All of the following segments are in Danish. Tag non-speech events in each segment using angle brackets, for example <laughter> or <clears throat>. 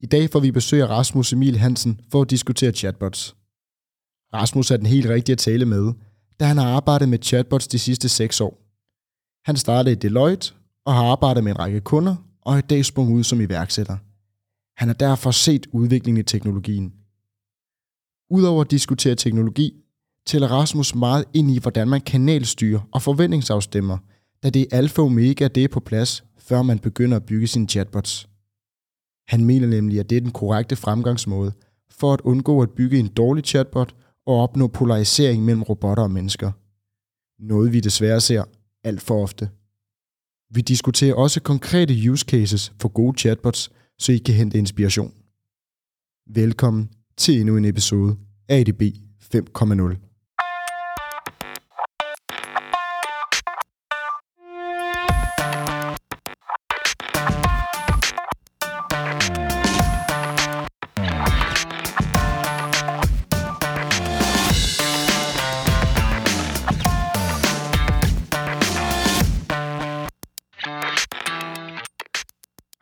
I dag får vi besøg af Rasmus Emil Hansen for at diskutere chatbots. Rasmus er den helt rigtige at tale med, da han har arbejdet med chatbots de sidste 6 år. Han startede i Deloitte og har arbejdet med en række kunder og er i dag sprunget ud som iværksætter. Han har derfor set udviklingen i teknologien. Udover at diskutere teknologi, tæller Rasmus meget ind i, hvordan man kanalstyrer og forventningsafstemmer, da det er alfa og omega, det er på plads, før man begynder at bygge sine chatbots. Han mener nemlig, at det er den korrekte fremgangsmåde for at undgå at bygge en dårlig chatbot og opnå polarisering mellem robotter og mennesker. Noget vi desværre ser alt for ofte. Vi diskuterer også konkrete use cases for gode chatbots, så I kan hente inspiration. Velkommen til endnu en episode af ADB 5.0.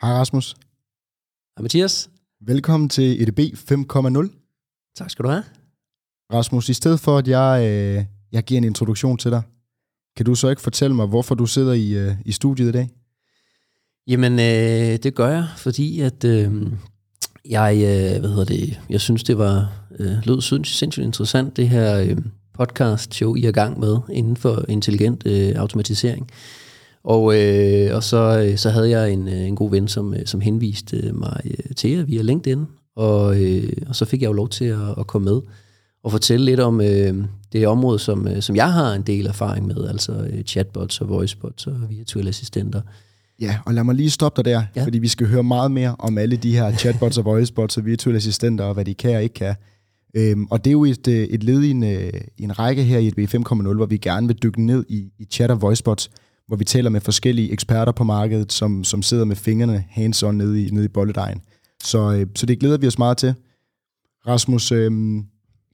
Hej Rasmus. Hej Mathias. Velkommen til EDB 5.0. Tak skal du have. Rasmus, i stedet for at jeg, øh, jeg giver en introduktion til dig, kan du så ikke fortælle mig, hvorfor du sidder i, øh, i studiet i dag? Jamen, øh, det gør jeg, fordi at øh, jeg, øh, hvad hedder det, jeg synes, det var øh, lød sindssygt interessant, det her øh, podcast show, I er gang med inden for intelligent øh, automatisering. Og, øh, og så, øh, så havde jeg en, øh, en god ven, som, øh, som henviste mig til jer via LinkedIn, og, øh, og så fik jeg jo lov til at, at komme med og fortælle lidt om øh, det område, som, øh, som jeg har en del erfaring med, altså øh, chatbots og voicebots og virtuelle assistenter. Ja, og lad mig lige stoppe dig der, ja. fordi vi skal høre meget mere om alle de her chatbots og voicebots og virtuelle assistenter, og hvad de kan og ikke kan. Øhm, og det er jo et, et led i en, en række her i et B5.0, hvor vi gerne vil dykke ned i, i chat og voicebots, hvor vi taler med forskellige eksperter på markedet, som, som sidder med fingrene hands-on nede i, nede i bolledejen. Så, øh, så det glæder vi os meget til. Rasmus, øh,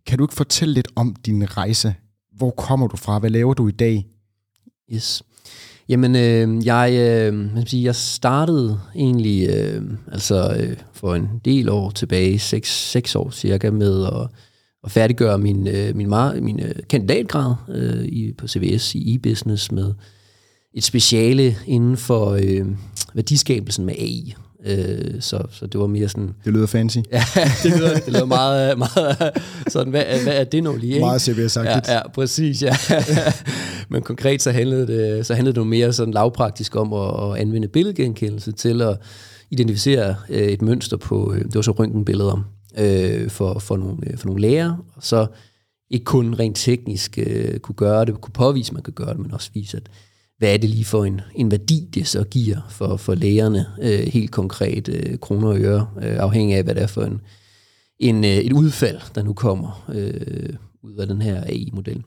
kan du ikke fortælle lidt om din rejse? Hvor kommer du fra? Hvad laver du i dag? Yes. Jamen, øh, jeg, øh, sige, jeg startede egentlig øh, altså øh, for en del år tilbage, 6, 6 år cirka, med at, at færdiggøre min, øh, min, min øh, kandidatgrad øh, i, på CVS i e-business med et speciale inden for øh, værdiskabelsen med AI. Øh, så, så det var mere sådan... Det lyder fancy. <laughs> ja, det lyder, det lyder meget, meget <laughs> sådan, hvad, hvad er det nu lige? Ikke? Meget cbs Ja, ja, præcis, ja. <laughs> Men konkret så handlede, det, så handlede det mere sådan lavpraktisk om at, at anvende billedgenkendelse til at identificere øh, et mønster på, øh, det var så røntgenbilleder øh, for, for, nogle, øh, for nogle læger, og så ikke kun rent teknisk øh, kunne gøre det, kunne påvise, at man kan gøre det, men også vise, at hvad er det lige for en, en værdi, det så giver for, for lægerne, øh, helt konkret øh, kroner og øre, øh, afhængig af, hvad det er for en, en, øh, et udfald, der nu kommer øh, ud af den her AI-model.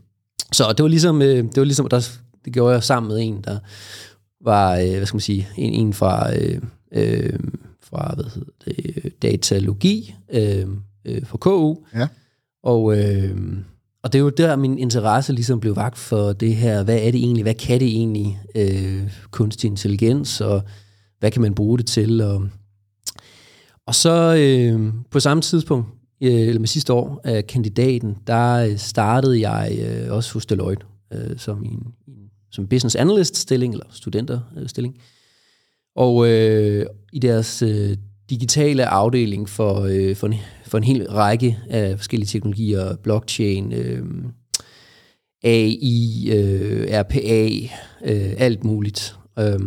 Så det var ligesom, øh, det var ligesom der, det gjorde jeg sammen med en, der var, øh, hvad skal man sige, en, en fra, øh, øh, fra hvad hedder det, datalogi øh, øh, fra KU. Ja. Og, øh, og det er jo der, min interesse ligesom blev vagt for det her, hvad er det egentlig, hvad kan det egentlig, øh, kunstig intelligens, og hvad kan man bruge det til, og, og så øh, på samme tidspunkt, øh, eller med sidste år af kandidaten, der øh, startede jeg øh, også hos Deloitte, øh, som en, som business analyst stilling, eller studenterstilling, øh, og øh, i deres øh, digitale afdeling for, øh, for, for en hel række af forskellige teknologier, blockchain, øh, AI, øh, RPA, øh, alt muligt. Øh,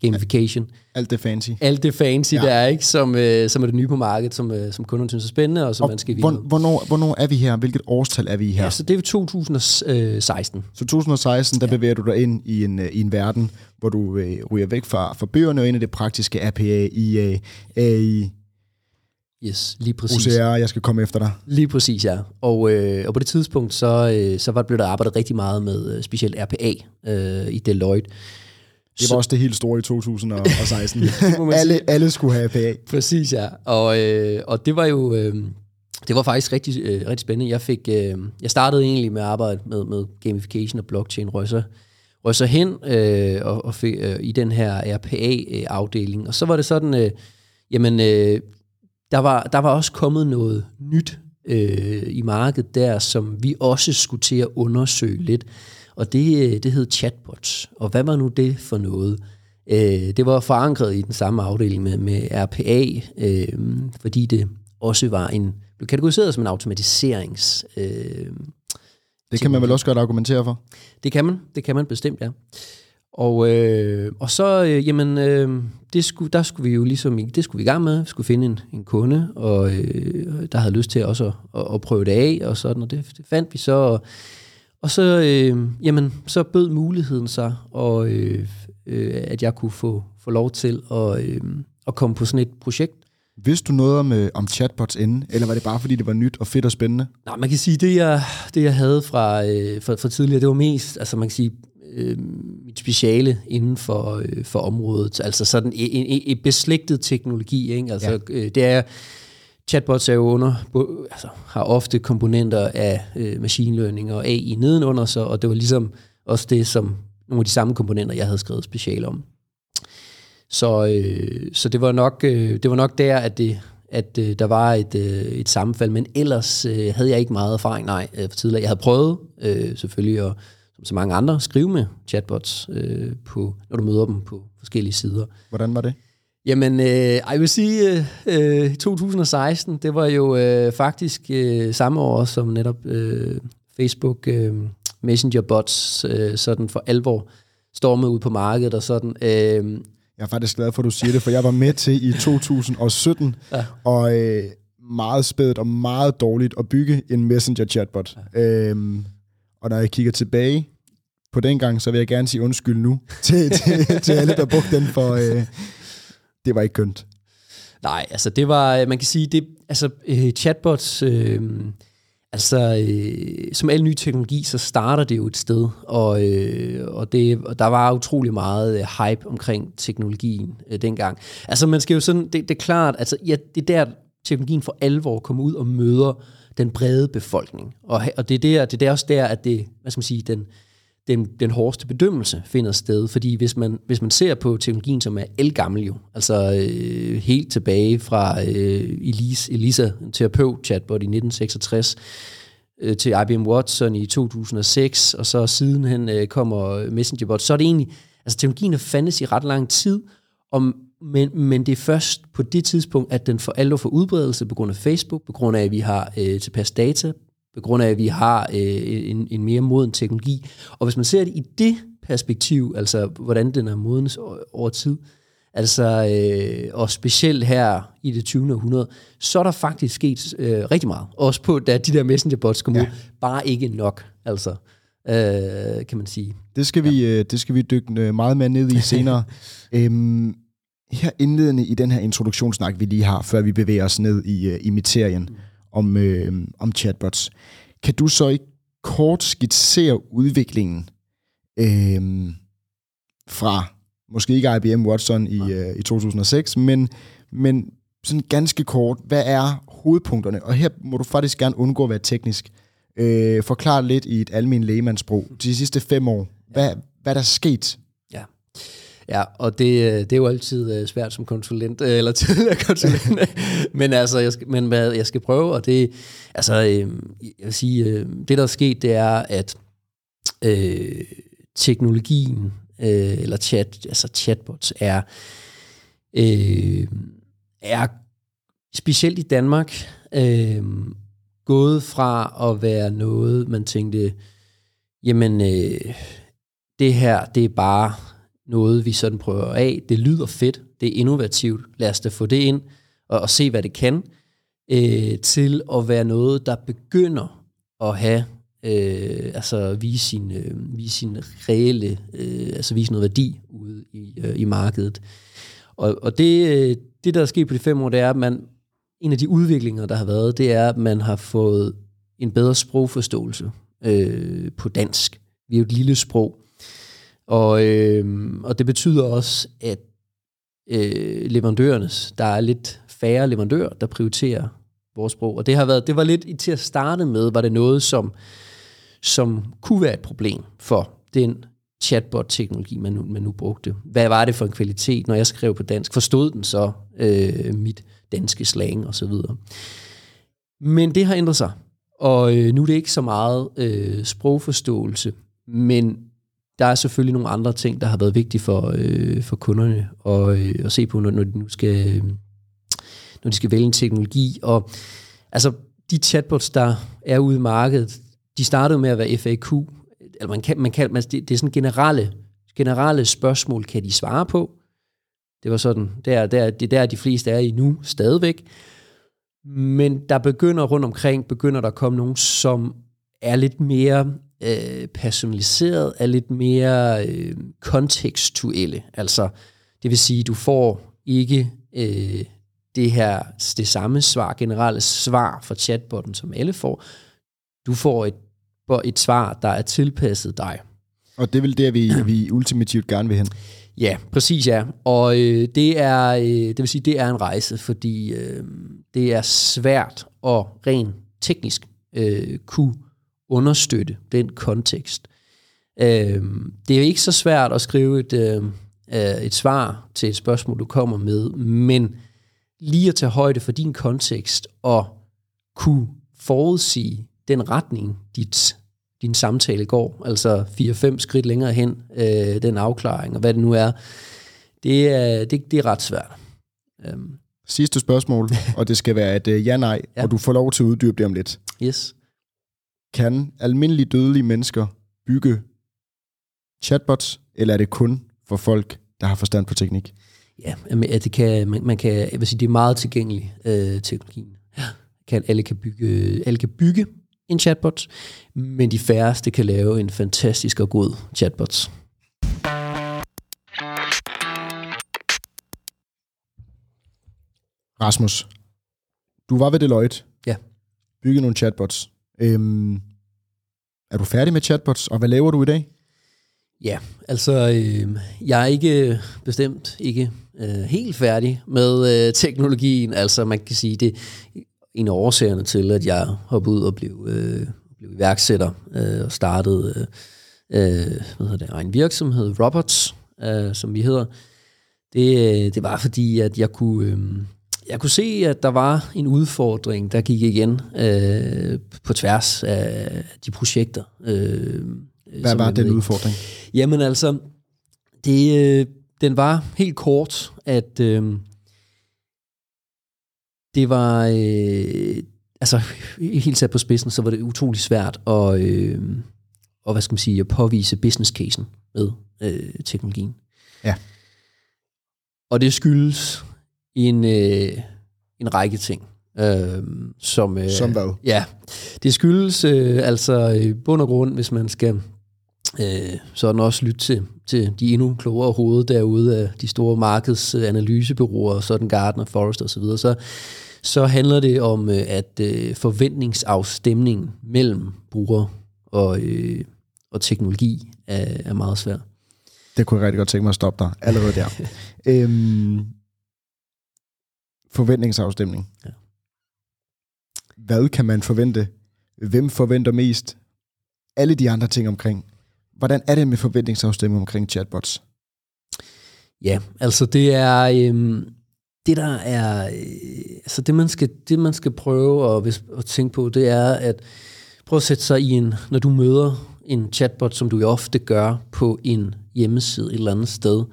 gamification. Alt det fancy. Alt det fancy, ja. der er, ikke? Som, øh, som er det nye på markedet, som, øh, som kunderne synes er spændende, og som og man skal vide. Hvornår, hvornår er vi her? Hvilket årstal er vi her? Ja, så det er 2016. Så 2016, der ja. bevæger du dig ind i en, øh, i en verden, hvor du øh, ryger væk fra, fra bøgerne og ind i det praktiske RPA, IA, AI, Yes, lige præcis. OCR, jeg skal komme efter dig. Lige præcis, ja. Og, øh, og på det tidspunkt, så, øh, så var, blev der arbejdet rigtig meget med øh, specielt RPA øh, i Deloitte. Det var også det helt store i 2016. <laughs> alle, alle skulle have RPA. Præcis, ja. Og, øh, og det var jo... Øh, det var faktisk rigtig, øh, rigtig spændende. Jeg fik, øh, jeg startede egentlig med at arbejde med, med gamification og blockchain, røg så, røg så hen øh, og, og fik, øh, i den her RPA-afdeling. Og så var det sådan, øh, jamen, øh, der, var, der var også kommet noget nyt øh, i markedet der, som vi også skulle til at undersøge lidt. Og det, øh, det hed chatbots. Og hvad var nu det for noget? Øh, det var forankret i den samme afdeling med, med RPA, øh, fordi det også var en, blev kategoriseret som en automatiserings... Øh, det kan man vel også godt argumentere for? Det kan man, det kan man bestemt, ja. Og, øh, og så, øh, jamen, øh, det skulle, der skulle vi jo ligesom, det skulle vi i gang med, vi skulle finde en, en kunde, og øh, der havde lyst til også at, at, at prøve det af, og sådan, og det, det fandt vi så, og, og så, øh, jamen, så bød muligheden sig, og, øh, øh, at jeg kunne få, få lov til at, øh, at komme på sådan et projekt, Vidste du noget om, øh, om chatbots inden, eller var det bare fordi, det var nyt og fedt og spændende? Nej, man kan sige, det jeg, det jeg havde fra, øh, fra, fra tidligere, det var mest, altså man kan sige, øh, mit speciale inden for, øh, for området. Altså sådan en, en, en beslægtet teknologi. Ikke? Altså, ja. øh, det er, chatbots er jo under, altså, har ofte komponenter af øh, machine learning og AI nedenunder sig, og det var ligesom også det, som nogle af de samme komponenter, jeg havde skrevet speciale om. Så, øh, så det, var nok, øh, det var nok der, at, det, at øh, der var et, øh, et sammenfald, men ellers øh, havde jeg ikke meget erfaring, nej, øh, for tidligere. Jeg havde prøvet øh, selvfølgelig at som så mange andre, skrive med chatbots, øh, på, når du møder dem på forskellige sider. Hvordan var det? Jamen, øh, jeg vil sige, øh, 2016, det var jo øh, faktisk øh, samme år, som netop øh, Facebook øh, Messenger bots øh, sådan for alvor stormede ud på markedet og sådan. Øh, jeg er faktisk glad for, at du siger det, for jeg var med til i 2017, ja. og øh, meget spædt og meget dårligt at bygge en messenger chatbot. Ja. Øhm, og når jeg kigger tilbage på den gang, så vil jeg gerne sige undskyld nu <laughs> til, til, til alle, der brugte den, for øh, det var ikke kønt. Nej, altså det var, øh, man kan sige, det, altså øh, chatbots, øh, altså øh, som al ny teknologi, så starter det jo et sted, og, øh, og, det, og der var utrolig meget øh, hype omkring teknologien øh, dengang. Altså man skal jo sådan, det, det er klart, altså ja, det er der teknologien for alvor kommer ud og møder den brede befolkning. Og, og det, er der, det er også der, at det, hvad skal man sige, den, den, den hårdeste bedømmelse finder sted. Fordi hvis man, hvis man ser på teknologien, som er elgammel jo, altså øh, helt tilbage fra øh, Elisa, Elisa, en terapeut-chatbot i 1966, øh, til IBM Watson i 2006, og så sidenhen øh, kommer Messengerbot, så er det egentlig, altså teknologien har fandtes i ret lang tid, om, men, men det er først på det tidspunkt, at den for alvor får udbredelse på grund af Facebook, på grund af, at vi har øh, tilpas data, på grund af, at vi har øh, en, en mere moden teknologi. Og hvis man ser det i det perspektiv, altså hvordan den er modens over tid, altså øh, og specielt her i det 20. århundrede, så er der faktisk sket øh, rigtig meget. Også på, da de der messengerbots kom ja. ud, bare ikke nok, altså, øh, kan man sige. Det skal, vi, ja. øh, det skal vi dykke øh, meget mere ned i <laughs> senere. øhm, her indledende i den her introduktionssnak, vi lige har, før vi bevæger os ned i, i materien mm. Om, øh, om chatbots, kan du så ikke kort skitsere udviklingen øh, fra, måske ikke IBM Watson i, uh, i 2006, men, men sådan ganske kort, hvad er hovedpunkterne? Og her må du faktisk gerne undgå at være teknisk. Øh, forklar lidt i et almindeligt lægemandsbrug de sidste fem år. Hvad, hvad der er sket Ja, Ja, og det, øh, det er jo altid øh, svært som konsulent, øh, eller <laughs> tidligere konsulent, men altså, jeg skal, men hvad jeg skal prøve, og det, altså, jeg vil sige, det der er sket, det er, at øh, teknologien, øh, eller chat, altså chatbots, er, øh, er specielt i Danmark, øh, gået fra at være noget, man tænkte, jamen, øh, det her, det er bare noget, vi sådan prøver af. Det lyder fedt, det er innovativt, lad os da få det ind og, og se, hvad det kan, øh, til at være noget, der begynder at have, øh, altså vise sin, øh, vise sin reelle, øh, altså vise noget værdi ude i, øh, i markedet. Og, og det, øh, det, der er sket på de fem år, det er, at man en af de udviklinger, der har været, det er, at man har fået en bedre sprogforståelse øh, på dansk. Vi er jo et lille sprog. Og, øh, og det betyder også, at øh, leverandørernes, der er lidt færre leverandører, der prioriterer vores sprog. Og det har været, det var lidt til at starte med, var det noget, som, som kunne være et problem for den chatbot-teknologi, man nu, man nu brugte. Hvad var det for en kvalitet, når jeg skrev på dansk? Forstod den så øh, mit danske slang og så videre? Men det har ændret sig, og øh, nu er det ikke så meget øh, sprogforståelse, men der er selvfølgelig nogle andre ting, der har været vigtige for, øh, for kunderne at, øh, at se på, når, når de nu skal, øh, når de skal vælge en teknologi. Og altså, de chatbots, der er ude i markedet, de startede med at være FAQ, eller man kan, man kan, man, det, det er sådan generelle, generelle spørgsmål, kan de svare på. Det var sådan, der, der, det der de fleste er i nu stadigvæk. Men der begynder rundt omkring, begynder der at komme nogen, som er lidt mere øh, personaliseret, er lidt mere øh, kontekstuelle. Altså, det vil sige, du får ikke øh, det her det samme svar, generelle svar fra chatbotten, som alle får. Du får et, et svar, der er tilpasset dig. Og det er vel det, vi, <clears throat> vi ultimativt gerne vil hen. Ja, præcis ja. Og øh, det er øh, det vil sige det er en rejse, fordi øh, det er svært at rent teknisk øh, kunne understøtte den kontekst. Øh, det er ikke så svært at skrive et øh, øh, et svar til et spørgsmål du kommer med, men lige at tage højde for din kontekst og kunne forudsige den retning, dit, din samtale går, altså 4-5 skridt længere hen, øh, den afklaring og hvad det nu er, det er, det, det er ret svært. Um. Sidste spørgsmål, og det skal være et uh, ja-nej, ja. og du får lov til at uddybe det om lidt. Yes. Kan almindelige dødelige mennesker bygge chatbots, eller er det kun for folk, der har forstand på teknik? Ja, at det kan, man, man kan, jeg vil sige, det er meget tilgængelig øh, teknologien. Kan, alle, kan bygge, alle kan bygge en chatbot, men de færreste kan lave en fantastisk og god chatbot. Rasmus, du var ved Deloitte. Ja. Bygge nogle chatbots. Øhm, er du færdig med chatbots, og hvad laver du i dag? Ja, altså øh, jeg er ikke bestemt ikke øh, helt færdig med øh, teknologien. Altså man kan sige, det en af årsagerne til, at jeg hoppede ud og blev, øh, blev iværksætter øh, og startede øh, øh hvad hedder det, en virksomhed, Robots, øh, som vi hedder. Det, øh, det var fordi, at jeg kunne, øh, jeg kunne se, at der var en udfordring, der gik igen øh, på tværs af de projekter. Øh, Hvad var den udfordring? Jamen altså, det, øh, den var helt kort, at øh, det var, øh, altså helt sat på spidsen, så var det utrolig svært at, øh, og, hvad skal man sige, at påvise business casen med øh, teknologien. Ja. Og det skyldes en, øh, en række ting. Øh, som, øh, som hvad? Ja, det skyldes øh, altså i bund og grund, hvis man skal øh, sådan også lytte til, til de endnu klogere hoveder derude af de store markedsanalysebyråer, sådan Gartner, Forrest osv., så, så, så handler det om, øh, at øh, forventningsafstemningen mellem bruger og, øh, og teknologi er, er meget svær. Det kunne jeg rigtig godt tænke mig at stoppe dig allerede der. <laughs> øhm, forventningsafstemning. Ja. Hvad kan man forvente? Hvem forventer mest? Alle de andre ting omkring. Hvordan er det med forventningsafstemning omkring chatbots? Ja, altså det er øhm, det der er øh, altså det man skal det man skal prøve at, hvis, at tænke på, det er at prøve at sætte sig i en når du møder en chatbot, som du jo ofte gør på en hjemmeside et eller andet sted.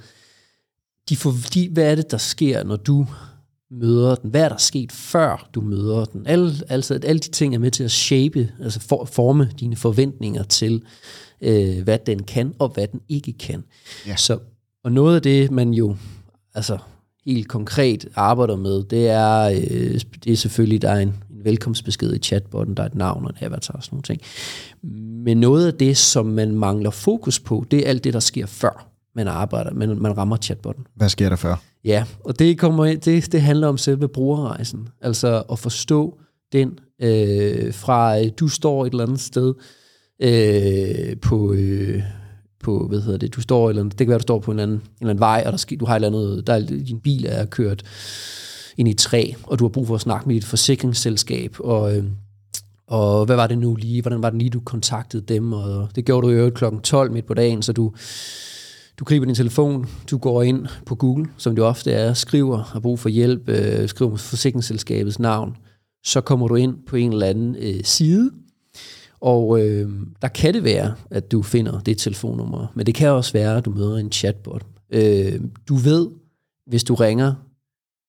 De for, de, hvad er det, der sker, når du møder den? Hvad er der sket, før du møder den? Alle, altså, alle de ting er med til at shape, altså for, forme dine forventninger til, øh, hvad den kan, og hvad den ikke kan. Ja. Så, og noget af det, man jo altså, helt konkret arbejder med, det er, øh, det er selvfølgelig, der er en, en velkomstbesked i chatbotten, der er et navn og en avatar og sådan nogle ting. Men noget af det, som man mangler fokus på, det er alt det, der sker før. Man arbejder, man, man rammer chatbotten. Hvad sker der før? Ja, og det, kommer, ind- det, det handler om selve brugerrejsen. Altså at forstå den øh, fra, øh, du står et eller andet sted øh, på, øh, på, hvad hedder det, du står et eller andet, det kan være, du står på en eller anden, en eller anden vej, og der, sker, du har et eller andet, der er, din bil er kørt ind i et træ, og du har brug for at snakke med dit forsikringsselskab, og, øh, og hvad var det nu lige, hvordan var det lige, du kontaktede dem, og det gjorde du øvrigt klokken 12 midt på dagen, så du, du griber din telefon, du går ind på Google, som det ofte er, skriver, har brug for hjælp, øh, skriver forsikringsselskabets navn, så kommer du ind på en eller anden øh, side, og øh, der kan det være, at du finder det telefonnummer, men det kan også være, at du møder en chatbot. Øh, du ved, hvis du ringer,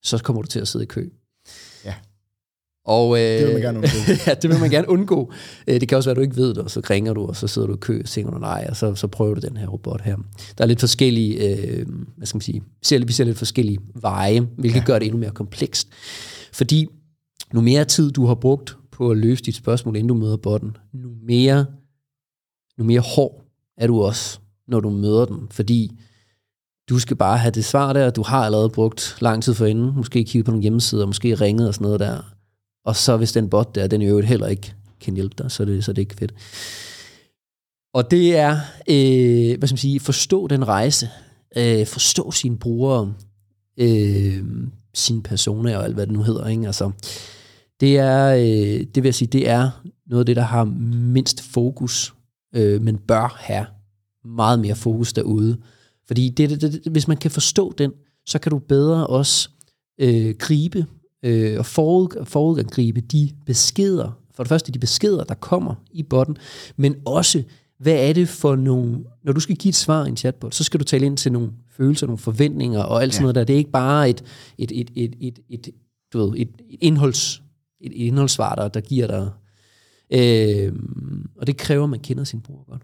så kommer du til at sidde i kø. Og, øh, Det vil man gerne undgå. <laughs> ja, det vil man gerne undgå. Øh, Det kan også være, at du ikke ved det, og så ringer du, og så sidder du i kø, og tænker du nej, og så, så prøver du den her robot her. Der er lidt forskellige, øh, hvad skal man sige, ser, vi ser lidt forskellige veje, hvilket ja. gør det endnu mere komplekst. Fordi nu mere tid du har brugt på at løse dit spørgsmål, inden du møder botten, nu mere, nu mere hård er du også, når du møder den. Fordi du skal bare have det svar der, du har allerede brugt lang tid forinden, måske kigget på nogle hjemmesider, måske ringet og sådan noget der. Og så hvis den bot der, den i øvrigt heller ikke kan hjælpe dig, så er det, så er det ikke fedt. Og det er, øh, hvad skal man sige, forstå den rejse, øh, forstå sine brugere, øh, sine personer og alt hvad det nu hedder. Ikke? Altså, det er, øh, det vil jeg sige, det er noget af det, der har mindst fokus, øh, men bør have meget mere fokus derude. Fordi det, det, det, hvis man kan forstå den, så kan du bedre også øh, gribe øh, og forud, forudgribe de beskeder, for det første de beskeder, der kommer i botten, men også, hvad er det for nogle, når du skal give et svar i en chatbot, så skal du tale ind til nogle følelser, nogle forventninger og alt sådan noget der. Det er ikke bare et, et, et, et, et, et, du ved, et, et, indholds, et indholdssvar, der, der giver dig. Øh, og det kræver, at man kender sin bruger godt.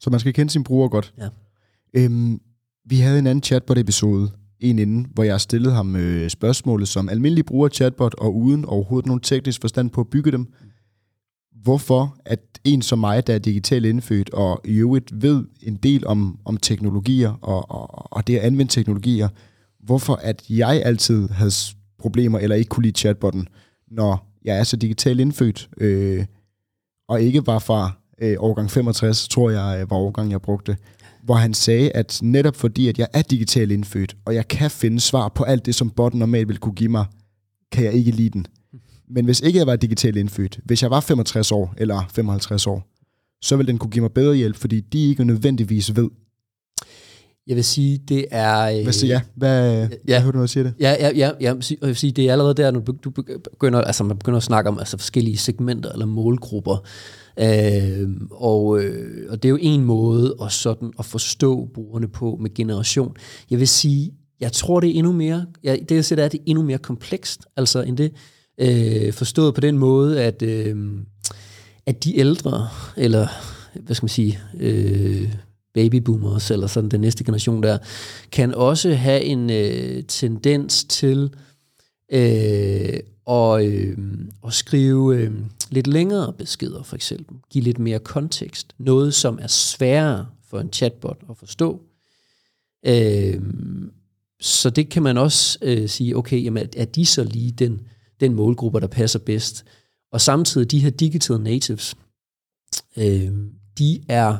Så man skal kende sin bruger godt. Ja. Øhm, vi havde en anden chatbot-episode, en inden, hvor jeg stillede ham øh, spørgsmålet som almindelig bruger chatbot, og uden overhovedet nogen teknisk forstand på at bygge dem. Hvorfor at en som mig, der er digitalt indfødt, og i øvrigt ved en del om, om teknologier, og, og, og det at anvende teknologier, hvorfor at jeg altid havde problemer, eller ikke kunne lide chatbotten, når jeg er så digitalt indfødt, øh, og ikke var fra øh, årgang 65, tror jeg øh, var årgang, jeg brugte, hvor han sagde, at netop fordi, at jeg er digitalt indfødt, og jeg kan finde svar på alt det, som botten normalt vil kunne give mig, kan jeg ikke lide den. Men hvis ikke jeg var digitalt indfødt, hvis jeg var 65 år eller 55 år, så vil den kunne give mig bedre hjælp, fordi de ikke nødvendigvis ved. Jeg vil sige, det er... Øh, Hvad siger jeg? Hvad, ja. hvad hører du, når siger det? Ja, ja, ja, ja, jeg vil sige, det er allerede der, når du, du begynder, altså man begynder at snakke om altså forskellige segmenter eller målgrupper. Øh, og, øh, og det er jo en måde at, sådan, at forstå brugerne på med generation. Jeg vil sige, jeg tror, det er endnu mere, ja, det jeg ser, det er, det er endnu mere komplekst, altså end det, øh, forstået på den måde, at, øh, at de ældre, eller hvad skal man sige, øh, babyboomers, eller sådan den næste generation der, kan også have en øh, tendens til øh, og, øh, at skrive øh, lidt længere beskeder, for eksempel. Give lidt mere kontekst. Noget, som er sværere for en chatbot at forstå. Øh, så det kan man også øh, sige, okay, jamen, er de så lige den, den målgruppe, der passer bedst? Og samtidig, de her digital natives, øh, de er,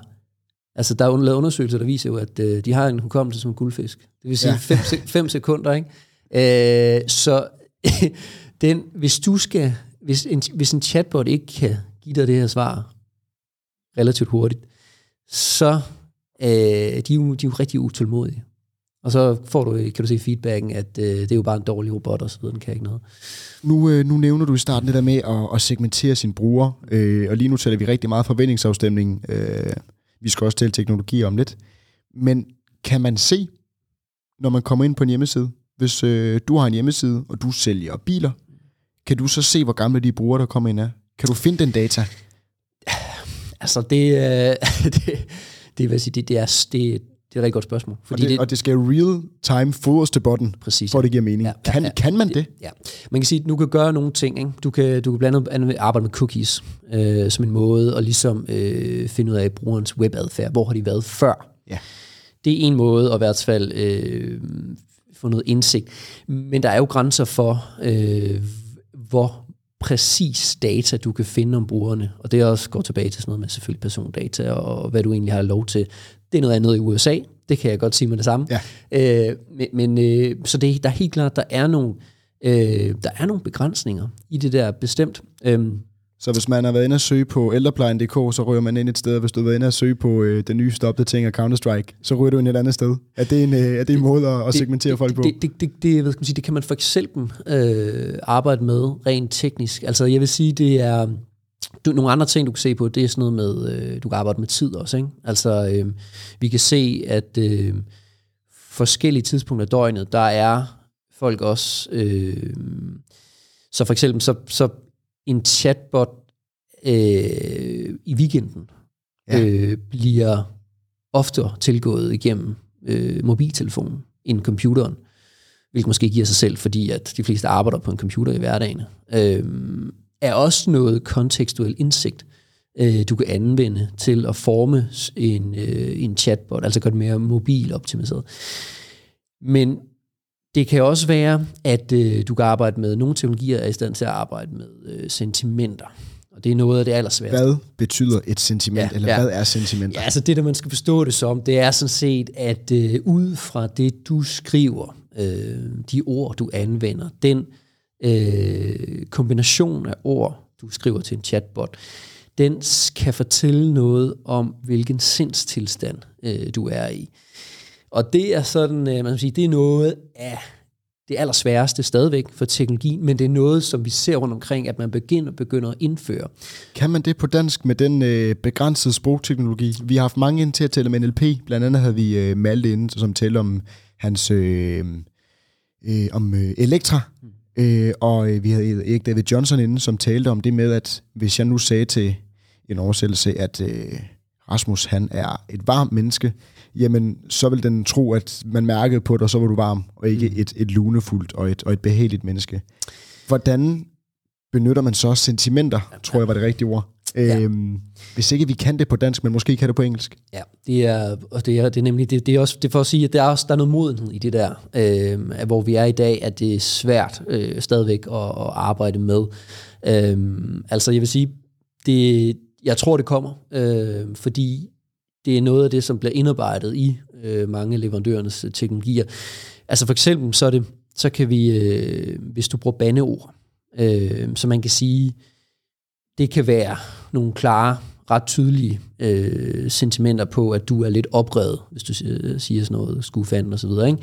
altså der er lavet undersøgelser, der viser jo, at øh, de har en hukommelse som en guldfisk. Det vil sige 5 ja. fem sekunder, ikke? Øh, så <laughs> den, hvis du skal, hvis en, hvis en chatbot ikke kan give dig det her svar relativt hurtigt, så øh, de er jo, de er jo rigtig utålmodige. Og så får du, kan du se feedbacken, at øh, det er jo bare en dårlig robot, og så videre, den kan ikke noget. Nu, øh, nu nævner du i starten det der med at, at segmentere sin bruger, øh, og lige nu taler vi rigtig meget forventningsafstemning. Øh, vi skal også tale teknologi om lidt. Men kan man se, når man kommer ind på en hjemmeside, hvis øh, du har en hjemmeside, og du sælger biler, kan du så se, hvor gamle de brugere, der kommer ind er? Kan du finde den data? <sighs> Altså, det, øh, <laughs> det, det, vil sige, det, det, er, det, det er et rigtig godt spørgsmål. Fordi og, det, det, og det skal real time fodres til botten, præcis, for at det giver mening. Ja, ja, kan, ja. kan man det? Ja. Man kan sige, at du kan gøre nogle ting. Ikke? Du, kan, du kan blandt andet arbejde med cookies øh, som en måde at ligesom øh, finde ud af brugerens webadfærd. Hvor har de været før? Ja. det er en måde at i hvert fald øh, få noget indsigt. Men der er jo grænser for, øh, hvor præcis data, du kan finde om brugerne. Og det også går tilbage til sådan noget med selvfølgelig persondata, og hvad du egentlig har lov til. Det er noget andet i USA, det kan jeg godt sige med det samme. Ja. Øh, men men øh, så det, der er helt klart, der er nogle, øh, der er nogle begrænsninger i det der bestemt. Øh, så hvis man har været inde og søge på ældreplejen.dk, så ryger man ind et sted, hvis du har været inde og søge på øh, den nyeste opdatering af Counter-Strike, så ryger du ind et andet sted. Er det en, øh, er det en måde at, at segmentere det, folk på? Det, det, det, det, hvad skal man sige, det kan man for eksempel øh, arbejde med rent teknisk. Altså jeg vil sige, det er du, nogle andre ting, du kan se på, det er sådan noget med, øh, du kan arbejde med tid også. Ikke? Altså øh, vi kan se, at øh, forskellige tidspunkter af døgnet, der er folk også... Øh, så for eksempel, så, så en chatbot øh, i weekenden ja. øh, bliver oftere tilgået igennem øh, mobiltelefonen end computeren, hvilket måske giver sig selv, fordi at de fleste arbejder på en computer i hverdagen, øh, er også noget kontekstuel indsigt, øh, du kan anvende til at forme en, øh, en chatbot, altså gøre det mere mobiloptimiseret. Men det kan også være, at øh, du kan arbejde med, nogle teknologier er i stand til at arbejde med øh, sentimenter. Og det er noget af det allersværeste. Hvad betyder et sentiment, ja, eller ja. hvad er sentimenter? Ja, altså det, der man skal forstå det som, det er sådan set, at øh, ud fra det, du skriver, øh, de ord, du anvender, den øh, kombination af ord, du skriver til en chatbot, den kan fortælle noget om, hvilken sindstilstand øh, du er i. Og det er sådan, øh, man kan sige, det er noget af det allersværeste stadigvæk for teknologi, men det er noget, som vi ser rundt omkring, at man begynder, begynder at indføre. Kan man det på dansk med den øh, begrænsede sprogteknologi? Vi har haft mange ind til at tale om NLP. Blandt andet havde vi øh, Malte inde, som talte om hans øh, øh, om øh, Elektra. Øh, og øh, vi havde Erik David Johnson inde, som talte om det med, at hvis jeg nu sagde til en oversættelse, at øh, Rasmus han er et varmt menneske, jamen så vil den tro, at man mærkede på dig, og så var du varm, og ikke mm. et, et lunefuldt og et, og et behageligt menneske. Hvordan benytter man så sentimenter, ja, tror jeg var det rigtige ord. Ja. Øhm, hvis ikke vi kan det på dansk, men måske kan det på engelsk. Ja, det er, og det er, det er nemlig, det, det er også det er for at sige, at der er også der er noget modenhed i det der, øh, hvor vi er i dag, at det er svært øh, stadigvæk at, at arbejde med. Øh, altså jeg vil sige, det, jeg tror det kommer, øh, fordi det er noget af det, som bliver indarbejdet i øh, mange leverandørernes øh, teknologier. Altså for eksempel, så, er det, så kan vi, øh, hvis du bruger bandeord, øh, så man kan sige, det kan være nogle klare, ret tydelige øh, sentimenter på, at du er lidt oprevet, hvis du øh, siger, sådan noget, skufanden og så videre. Ikke?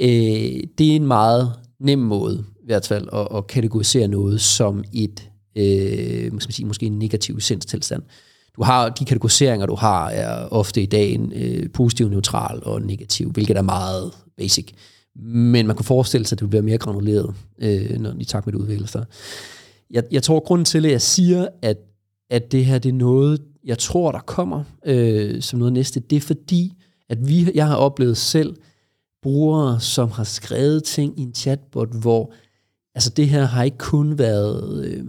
Øh, det er en meget nem måde, i hvert fald, at, at kategorisere noget som et, øh, måske, måske en negativ sindstilstand. Du har de kategoriseringer, du har, er ofte i dag en øh, positiv, neutral og negativ, hvilket er meget basic. Men man kan forestille sig, at det bliver mere granuleret, øh, når i takt med det udvikler sig. Jeg, jeg tror, grunden til, at jeg siger, at, at det her det er noget, jeg tror, der kommer øh, som noget næste, det er fordi, at vi, jeg har oplevet selv brugere, som har skrevet ting i en chatbot, hvor altså det her har ikke kun været, øh,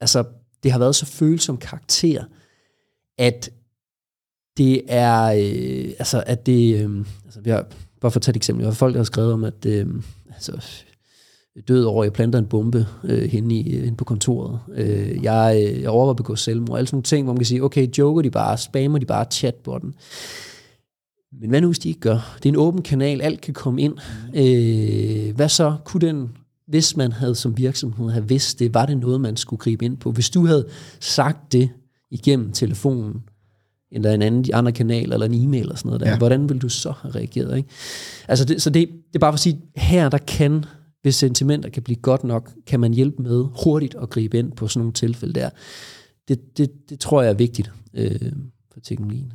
altså det har været så følsom karakter, at det er, øh, altså at det, øh, altså vi har, bare for at tage et eksempel, folk, har skrevet om, at øh, altså, død over, jeg planter en bombe øh, henne, i, øh, henne på kontoret. Øh, jeg, øh, jeg overvejer at begå selvmord. Alle sådan nogle ting, hvor man kan sige, okay, joker de bare, spammer de bare chatbotten. Men hvad nu, hvis de ikke gør? Det er en åben kanal, alt kan komme ind. Øh, hvad så? Kunne den, hvis man havde som virksomhed have vidst det, var det noget, man skulle gribe ind på? Hvis du havde sagt det igennem telefonen, eller en anden, de andre kanal, eller en e-mail, eller sådan noget der, ja. hvordan vil du så have reageret? Ikke? Altså det, så det, det er bare for at sige, her der kan, hvis sentimenter kan blive godt nok, kan man hjælpe med hurtigt at gribe ind på sådan nogle tilfælde der. Det, det, det tror jeg er vigtigt øh, for teknologien.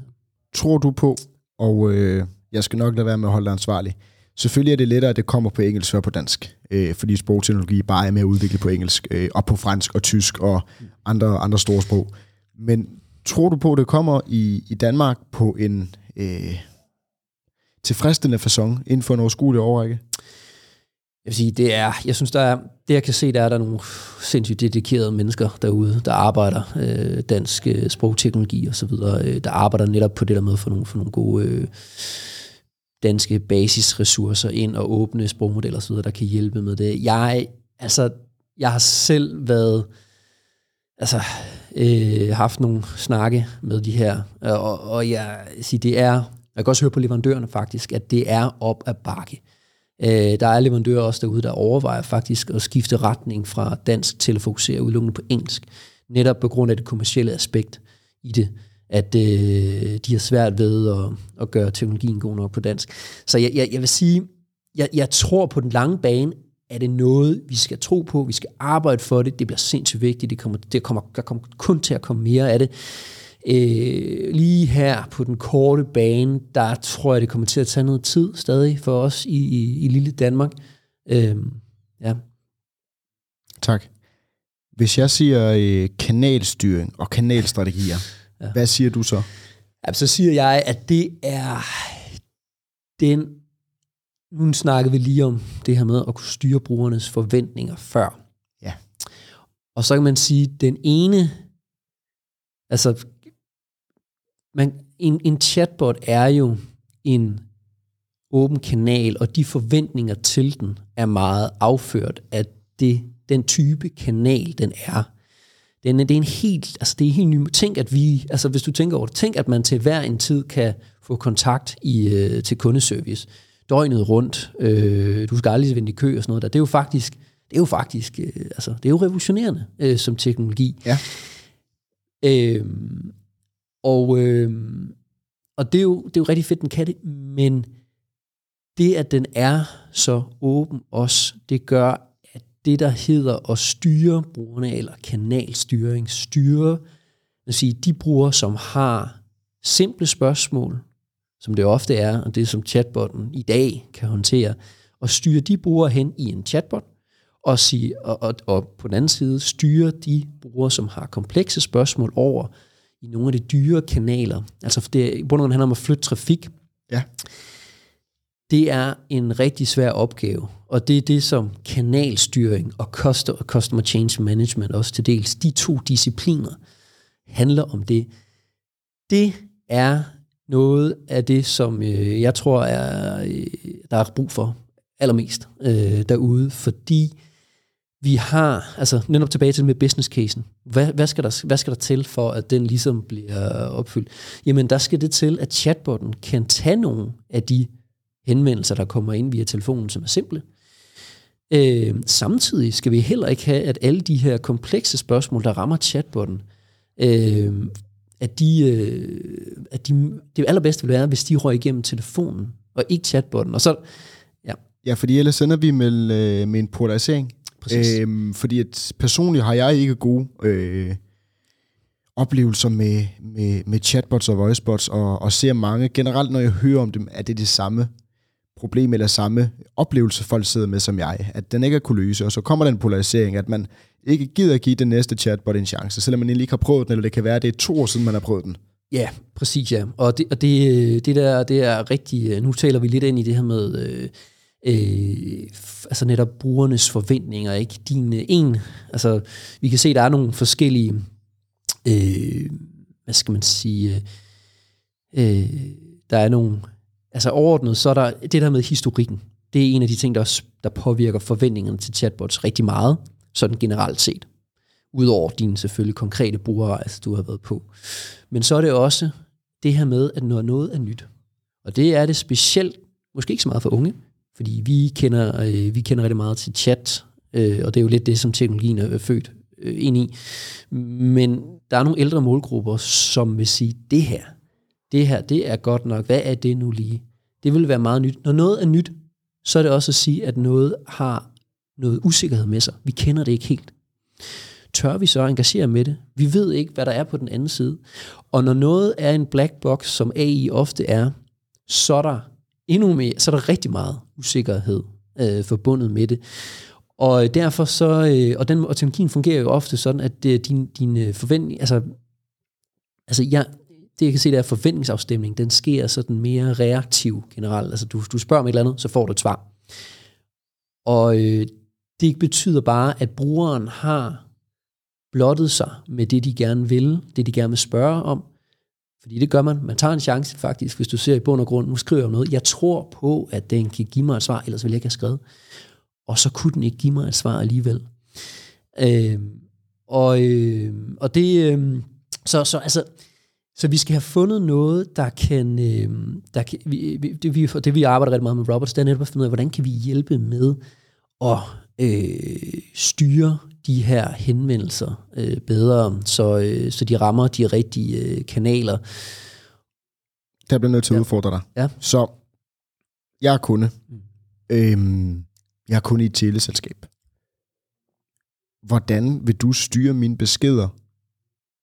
Tror du på, og øh, jeg skal nok lade være med at holde dig ansvarlig, Selvfølgelig er det lettere, at det kommer på engelsk før på dansk, øh, fordi sprogteknologi bare er mere udviklet på engelsk, øh, og på fransk og tysk og andre, andre store sprog. Men tror du på, at det kommer i, i Danmark på en øh, tilfredsstillende façon inden for en overskuelig overrække? Jeg vil sige, det er, jeg synes, der er, det jeg kan se, der er der nogle sindssygt dedikerede mennesker derude, der arbejder øh, dansk øh, sprogteknologi og så videre, øh, der arbejder netop på det der med for nogle, for nogle gode, øh, danske basisressourcer ind og åbne sprogmodeller og så videre, der kan hjælpe med det. Jeg, altså, jeg har selv været, altså, øh, haft nogle snakke med de her, øh, og, og jeg siger, det er, jeg kan også høre på leverandørerne faktisk, at det er op ad bakke. Øh, der er leverandører også derude, der overvejer faktisk at skifte retning fra dansk til at fokusere udelukkende på engelsk, netop på grund af det kommercielle aspekt i det at øh, de har svært ved at, at gøre teknologien god nok på dansk. Så jeg, jeg, jeg vil sige, jeg, jeg tror på den lange bane, er det noget, vi skal tro på, vi skal arbejde for det, det bliver sindssygt vigtigt, det kommer, det kommer, der kommer kun til at komme mere af det. Øh, lige her på den korte bane, der tror jeg, det kommer til at tage noget tid stadig for os i, i, i lille Danmark. Øh, ja. Tak. Hvis jeg siger øh, kanalstyring og kanalstrategier, Ja. Hvad siger du så? Ja, så siger jeg, at det er den... Nu snakkede vi lige om det her med at kunne styre brugernes forventninger før. Ja. Og så kan man sige, den ene... Altså, man, en, en chatbot er jo en åben kanal, og de forventninger til den er meget afført af det, den type kanal, den er. Den, det er en helt, altså det er helt ny. Tænk, at vi, altså hvis du tænker over det, tænk, at man til hver en tid kan få kontakt i, øh, til kundeservice døgnet rundt. Øh, du skal aldrig vente i kø og sådan noget der. Det er jo faktisk, det er jo faktisk, øh, altså det er jo revolutionerende øh, som teknologi. Ja. Øh, og, øh, og det er, jo, det er jo rigtig fedt, den kan det, men det, at den er så åben også, det gør, det, der hedder at styre brugerne, eller kanalstyring, styre vil sige, de brugere, som har simple spørgsmål, som det ofte er, og det som chatbotten i dag kan håndtere, og styre de brugere hen i en chatbot, og, sige, og, og, og på den anden side styre de brugere, som har komplekse spørgsmål over i nogle af de dyre kanaler. Altså for det, i bund og handler om at flytte trafik. Ja. Det er en rigtig svær opgave, og det er det, som kanalstyring og customer change management også til dels, de to discipliner handler om det. Det er noget af det, som øh, jeg tror, er, øh, der er brug for allermest øh, derude, fordi vi har, altså netop tilbage til med business casen, hvad, hvad, skal der, hvad skal der til for, at den ligesom bliver opfyldt? Jamen, der skal det til, at chatbotten kan tage nogle af de henvendelser, der kommer ind via telefonen, som er simple. Øh, samtidig skal vi heller ikke have, at alle de her komplekse spørgsmål, der rammer chatbotten, øh, at, de, øh, at de, det allerbedste vil være, hvis de røg igennem telefonen, og ikke chatbotten. Og så, ja. ja, fordi ellers sender vi med, øh, med en polarisering. Præcis. Øh, fordi at personligt har jeg ikke gode øh, oplevelser med, med, med chatbots og voicebots, og, og ser mange, generelt når jeg hører om dem, er det det samme problem eller samme oplevelse, folk sidder med som jeg, at den ikke er kunne løse, og så kommer den polarisering, at man ikke gider give den næste chatbot en chance, selvom man egentlig ikke har prøvet den, eller det kan være, at det er to år siden, man har prøvet den. Ja, præcis ja. Og det, og det, det der, det er rigtig, øh, nu taler vi lidt ind i det her med, øh, øh, altså netop brugernes forventninger, ikke? Din øh, en, altså vi kan se, der er nogle forskellige, øh, hvad skal man sige, øh, øh, der er nogle altså overordnet, så er der det der med historikken. Det er en af de ting, der, også, der påvirker forventningerne til chatbots rigtig meget, sådan generelt set. Udover dine selvfølgelig konkrete brugerrejser, altså, du har været på. Men så er det også det her med, at når noget er nyt. Og det er det specielt, måske ikke så meget for unge, fordi vi kender, øh, vi kender rigtig meget til chat, øh, og det er jo lidt det, som teknologien er født øh, ind i. Men der er nogle ældre målgrupper, som vil sige, det her, det her, det er godt nok, hvad er det nu lige? Det vil være meget nyt. Når noget er nyt, så er det også at sige, at noget har noget usikkerhed med sig. Vi kender det ikke helt. Tør vi så engagere med det? Vi ved ikke, hvad der er på den anden side. Og når noget er en black box, som AI ofte er, så er der endnu mere, så er der rigtig meget usikkerhed øh, forbundet med det. Og øh, derfor så, øh, og den og teknologien fungerer jo ofte sådan, at det, din, din øh, forventning, altså, altså jeg, det jeg kan se, det er forventningsafstemning, den sker sådan mere reaktiv generelt. Altså du, du spørger om et eller andet, så får du et svar. Og øh, det betyder bare, at brugeren har blottet sig med det, de gerne vil, det de gerne vil spørge om, Fordi det gør man. Man tager en chance faktisk, hvis du ser i bund og grund, nu skriver jeg noget, jeg tror på, at den kan give mig et svar, ellers ville jeg ikke have skrevet. Og så kunne den ikke give mig et svar alligevel. Øh, og, øh, og det, øh, så, så altså, så vi skal have fundet noget, der kan, øh, der kan vi, det, vi, det vi arbejder rigtig meget med robots, det er netop at finde ud af, hvordan kan vi hjælpe med at øh, styre de her henvendelser øh, bedre, så, øh, så de rammer de rigtige øh, kanaler. Der bliver nødt til at ja. udfordre dig. Ja. Så, jeg er kunde. Mm. Øhm, jeg er kunde i et teleselskab. Hvordan vil du styre mine beskeder,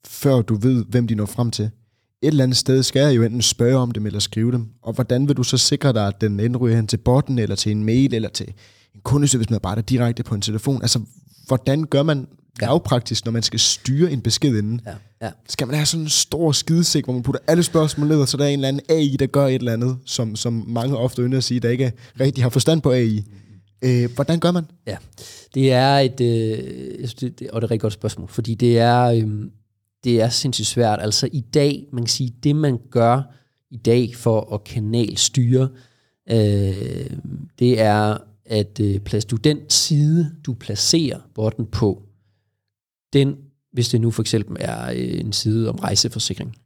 før du ved, hvem de når frem til? Et eller andet sted skal jeg jo enten spørge om dem eller skrive dem. Og hvordan vil du så sikre dig, at den enten ryger hen til botten, eller til en mail, eller til en kundeservice-medarbejder direkte på en telefon? Altså, hvordan gør man lavpraktisk, når man skal styre en besked inden? Ja. Ja. Skal man have sådan en stor skidesæk, hvor man putter alle spørgsmål ned, og så der er en eller anden AI, der gør et eller andet, som, som mange ofte ønsker at sige, der ikke rigtig har forstand på AI. Øh, hvordan gør man? Ja, det er et, øh, det, det, og det er et rigtig godt spørgsmål, fordi det er, øh, det er sindssygt svært. Altså i dag, man kan sige, det man gør i dag for at kanalstyre, øh, det er, at øh, du den side, du placerer botten på, den, hvis det nu for eksempel er øh, en side om rejseforsikring,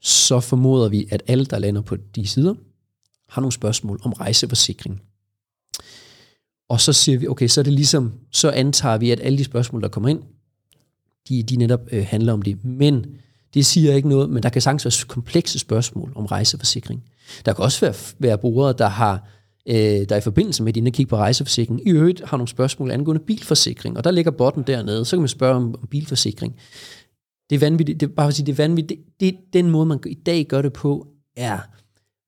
så formoder vi, at alle, der lander på de sider, har nogle spørgsmål om rejseforsikring. Og så siger vi, okay, så er det ligesom, så antager vi, at alle de spørgsmål, der kommer ind, de, de netop øh, handler om det. Men det siger ikke noget, men der kan sagtens være komplekse spørgsmål om rejseforsikring. Der kan også være, være brugere, der har øh, der i forbindelse med, at de kigge på rejseforsikring, i øvrigt har nogle spørgsmål angående bilforsikring, og der ligger botten dernede, så kan man spørge om, om bilforsikring. Det er vanvittigt, det er bare at sige, det er vanvittigt. Det, det, den måde, man i dag gør det på, er,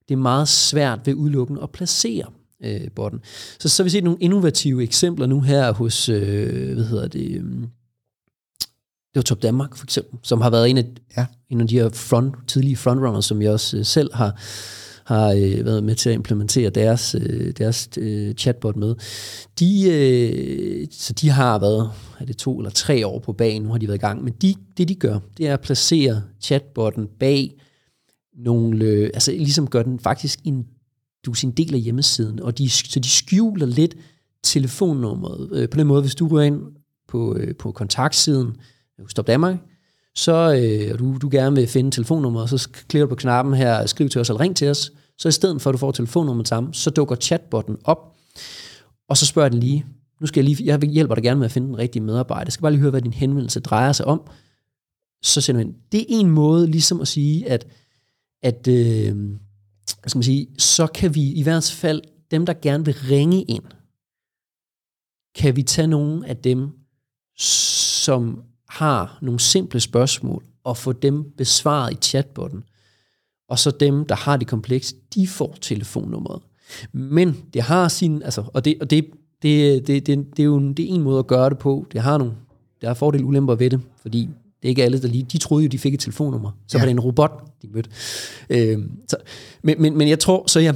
det er meget svært ved udelukkende at placere øh, botten. Så så har vi set nogle innovative eksempler nu her hos, øh, hvad hedder det, øh, det var Top Danmark for eksempel, som har været en af, ja. en af de her front, tidlige frontrunners, som jeg også øh, selv har, har øh, været med til at implementere deres, øh, deres øh, chatbot med. De, øh, så de har været, er det to eller tre år på banen, nu har de været i gang, men de, det de gør, det er at placere chatbotten bag nogle, øh, altså ligesom gør den faktisk en, du sin del af hjemmesiden, og de, så de skjuler lidt telefonnummeret. Øh, på den måde, hvis du går ind på, øh, på kontaktsiden, Stop Danmark, så øh, du, du gerne vil finde telefonnummeret, så klikker du på knappen her, skriv til os eller ring til os, så i stedet for at du får telefonnummeret sammen, så dukker chatbotten op, og så spørger den lige, nu skal jeg lige, jeg hjælper dig gerne med at finde den rigtige medarbejder, jeg skal bare lige høre, hvad din henvendelse drejer sig om, så sender man. Det er en måde ligesom at sige, at, at øh, hvad skal man sige, så kan vi i hvert fald, dem der gerne vil ringe ind, kan vi tage nogle af dem, som har nogle simple spørgsmål, og få dem besvaret i chatbotten. Og så dem, der har det komplekse, de får telefonnummeret. Men det har sin, altså, og det, og det, det, det, det, det er jo det er en måde at gøre det på. Det har nogle, der er fordele ulemper ved det, fordi det er ikke alle, der lige, de troede jo, de fik et telefonnummer. Så ja. var det en robot, de mødte. Øh, så, men, men, men jeg tror, så jeg,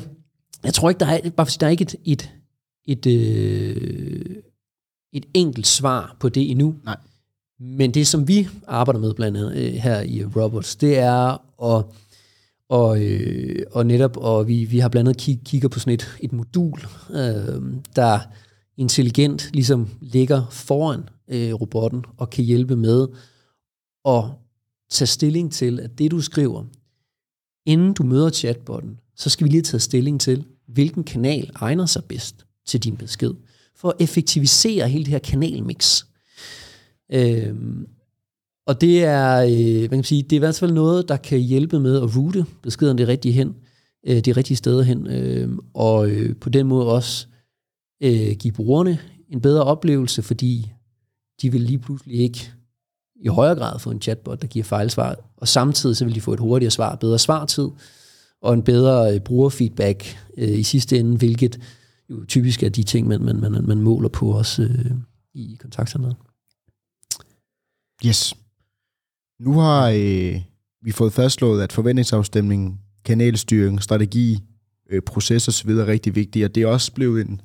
jeg tror ikke, der er, bare fordi der er ikke et, et, et, øh, et enkelt svar på det endnu. Nej. Men det, som vi arbejder med blandt andet øh, her i Robots, det er at og, øh, og netop, og vi, vi har blandt andet kig, kigger på sådan et, et modul, øh, der intelligent ligesom ligger foran øh, robotten og kan hjælpe med at tage stilling til, at det du skriver, inden du møder chatbotten, så skal vi lige tage stilling til, hvilken kanal egner sig bedst til din besked, for at effektivisere hele det her kanalmix. Øh, og det er, øh, hvad kan man sige, det er i hvert fald noget, der kan hjælpe med at rute beskederne det rigtige hen, øh, de rigtige steder hen, øh, og øh, på den måde også øh, give brugerne en bedre oplevelse, fordi de vil lige pludselig ikke i højere grad få en chatbot, der giver fejlsvar, og samtidig så vil de få et hurtigere svar, bedre svartid, og en bedre øh, brugerfeedback øh, i sidste ende, hvilket jo typisk er de ting, man, man, man, man måler på også øh, i kontaktcenteret. Yes. Nu har øh, vi fået fastslået, at forventningsafstemning, kanalstyring, strategi, øh, proces osv. er rigtig vigtigt, og det er også blevet en,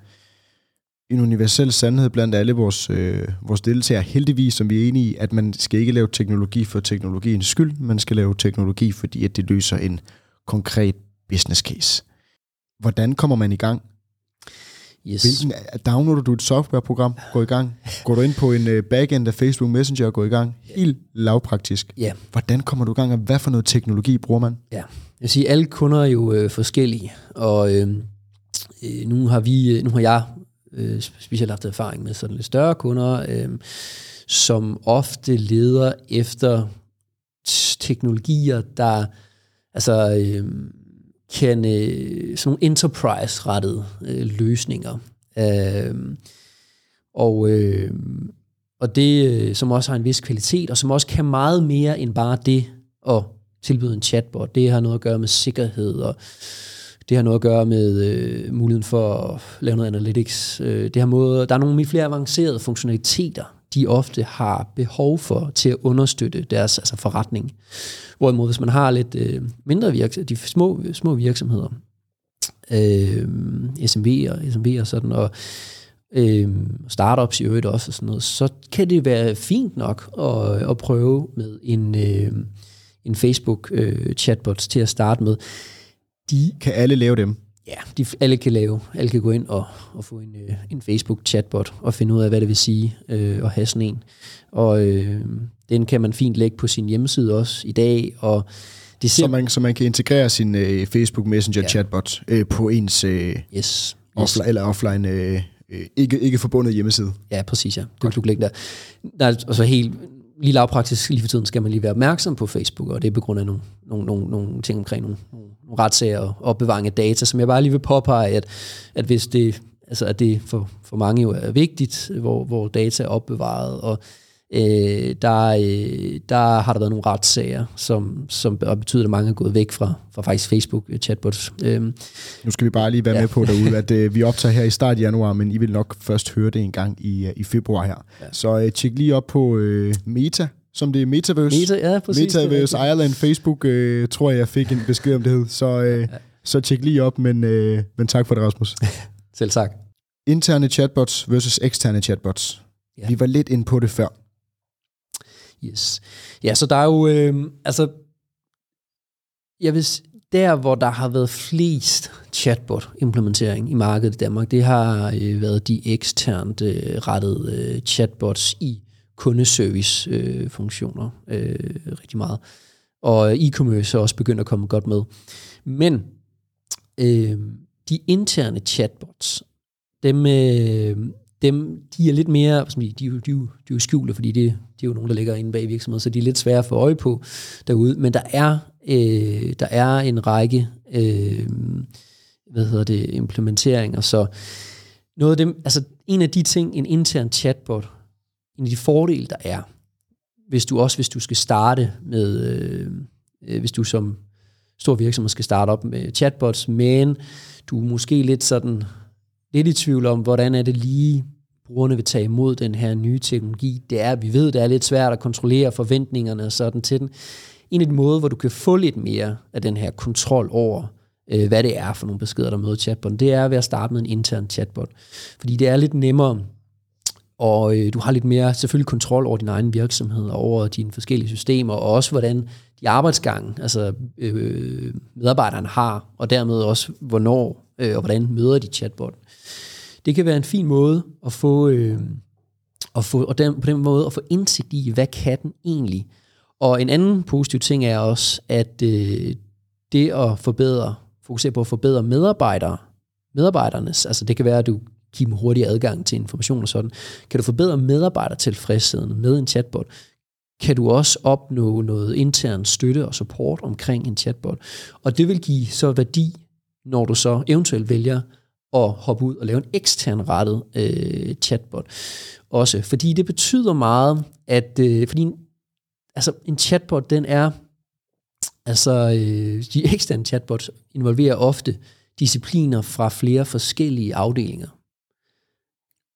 en universel sandhed blandt alle vores, øh, vores deltagere, heldigvis, som vi er enige i, at man skal ikke lave teknologi for teknologiens skyld, man skal lave teknologi, fordi at det løser en konkret business case. Hvordan kommer man i gang? Yes. Hvilken, downloader du et softwareprogram, går i gang? Går du ind på en øh, backend af Facebook Messenger og går i gang? Helt lavpraktisk. Ja. Hvordan kommer du i gang, og hvad for noget teknologi bruger man? Ja, jeg vil sige, alle kunder er jo øh, forskellige, og øh, øh, nu har vi, øh, nu har jeg øh, specielt haft erfaring med sådan lidt større kunder, øh, som ofte leder efter teknologier, der altså øh, kan øh, sådan nogle enterprise-rettede øh, løsninger. Øh, og øh, og det, øh, som også har en vis kvalitet, og som også kan meget mere end bare det at tilbyde en chatbot. Det har noget at gøre med sikkerhed, og det har noget at gøre med øh, muligheden for at lave noget analytics. Øh, det har måde, der er nogle flere avancerede funktionaliteter, de ofte har behov for til at understøtte deres altså forretning. Hvorimod hvis man har lidt øh, mindre virksomheder, de små, små virksomheder, øh, SMV'er, SMV'er og sådan, og øh, startups i øvrigt også og sådan noget, så kan det være fint nok at, at prøve med en, øh, en Facebook øh, til at starte med. De kan alle lave dem? Ja, de, alle kan lave, alle kan gå ind og, og få en, øh, en Facebook chatbot og finde ud af, hvad det vil sige øh, at have sådan en. Og øh, den kan man fint lægge på sin hjemmeside også i dag, og det ser, så, man, så man kan integrere sin øh, Facebook Messenger ja. chatbot øh, på ens øh, yes. offline, yes. eller offline øh, øh, ikke, ikke forbundet hjemmeside. Ja, præcis, ja. Det du kan lægge der. der er, altså helt lige lavpraktisk lige for tiden skal man lige være opmærksom på Facebook, og det er på grund af nogle, nogle, nogle, nogle ting omkring nogle, nogle retssager og opbevaring af data, som jeg bare lige vil påpege, at, at hvis det, altså at det for, for mange jo er vigtigt, hvor, hvor data er opbevaret, og øh, der, øh, der har der været nogle retssager, som, som betyder, at mange er gået væk fra, fra faktisk Facebook-chatbots. Øh, nu skal vi bare lige være ja. med på derude, at øh, vi <laughs> optager her i start januar, men I vil nok først høre det en gang i, øh, i februar her. Ja. Så øh, tjek lige op på øh, Meta, som det er Metaverse. Meta, ja, præcis. Metaverse Ireland Facebook, øh, tror jeg, jeg fik en besked om det hed. Så, øh, ja. så tjek lige op, men, øh, men tak for det, Rasmus. <laughs> Selv tak. Interne chatbots versus eksterne chatbots. Ja. Vi var lidt ind på det før. Yes. Ja, så der er jo, øh, altså, jeg vil, der hvor der har været flest chatbot-implementering i markedet i Danmark, det har øh, været de eksternt øh, rettede øh, chatbots i kundeservice-funktioner øh, øh, rigtig meget. Og e-commerce er også begyndt at komme godt med. Men øh, de interne chatbots, dem, øh, dem, de er lidt mere, de, de, de, de, de er jo skjulte, fordi det, det er jo nogen, der ligger inde bag virksomheden, så de er lidt svære at få øje på derude. Men der er, øh, der er en række øh, hvad hedder det, implementeringer, så noget af dem, altså en af de ting, en intern chatbot en af de fordele, der er, hvis du også hvis du skal starte med, øh, øh hvis du som stor virksomhed skal starte op med chatbots, men du er måske lidt sådan, lidt i tvivl om, hvordan er det lige, brugerne vil tage imod den her nye teknologi. Det er, vi ved, det er lidt svært at kontrollere forventningerne og sådan til den. En af de måder, hvor du kan få lidt mere af den her kontrol over, øh, hvad det er for nogle beskeder, der møder chatbotten, det er ved at starte med en intern chatbot. Fordi det er lidt nemmere og øh, du har lidt mere selvfølgelig kontrol over din egen virksomhed, og over dine forskellige systemer, og også hvordan de arbejdsgange, altså øh, medarbejderne har, og dermed også hvornår øh, og hvordan møder de chatbot. Det kan være en fin måde at få, øh, at få og den, på den måde at få indsigt i, hvad kan den egentlig. Og en anden positiv ting er også, at øh, det at forbedre, fokusere på at forbedre medarbejdere, medarbejdernes, altså det kan være, at du give dem hurtig adgang til information og sådan. Kan du forbedre medarbejdertilfredsheden med en chatbot, kan du også opnå noget intern støtte og support omkring en chatbot. Og det vil give så værdi, når du så eventuelt vælger at hoppe ud og lave en ekstern rettet øh, chatbot. Også fordi det betyder meget, at øh, fordi altså en chatbot, den er, altså øh, de <laughs> eksterne chatbots involverer ofte discipliner fra flere forskellige afdelinger.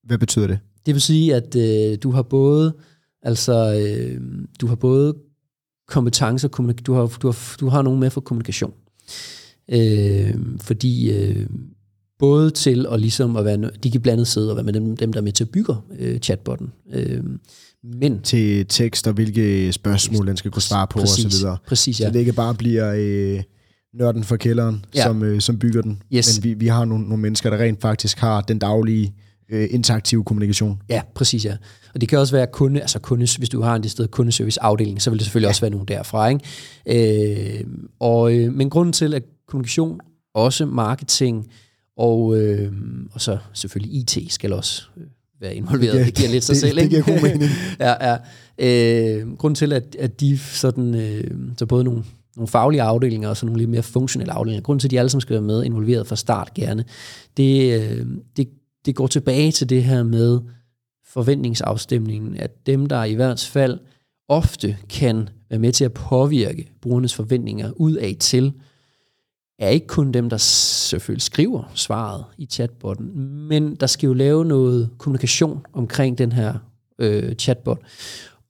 Hvad betyder det? Det vil sige, at øh, du har både altså øh, du har både kompetencer, du har, du har, du har nogen med for kommunikation. Øh, fordi øh, både til at ligesom at være, de kan blandet sidde og være med dem, dem der er med til at bygge øh, chatbotten. Øh, men til tekst og hvilke spørgsmål den skal kunne svare på præcis, og så videre. Præcis, ja. Så det ikke bare bliver øh, nørden for kælderen, Ja. som, øh, som bygger den. Yes. Men vi, vi har nogle, nogle mennesker, der rent faktisk har den daglige øh, interaktive kommunikation. Ja, præcis ja. Og det kan også være kunde, altså kunde, hvis du har en sted kundeservice-afdeling, så vil det selvfølgelig ja. også være nogen derfra. Ikke? Øh, og, øh, men grunden til, at kommunikation, også marketing, og, øh, og så selvfølgelig IT skal også øh, være involveret. Det Det, giver- lidt sig det- selv. det ikke? giver god mening. <laughs> ja, ja. Øh, grunden til, at, at de sådan, øh, så både nogle, nogle faglige afdelinger og så nogle lidt mere funktionelle afdelinger, grunden til, at de alle sammen skal være med involveret fra start gerne, det, øh, det, det går tilbage til det her med forventningsafstemningen, at dem, der i hvert fald ofte kan være med til at påvirke brugernes forventninger ud af til, er ikke kun dem, der selvfølgelig skriver svaret i chatbotten, men der skal jo lave noget kommunikation omkring den her øh, chatbot.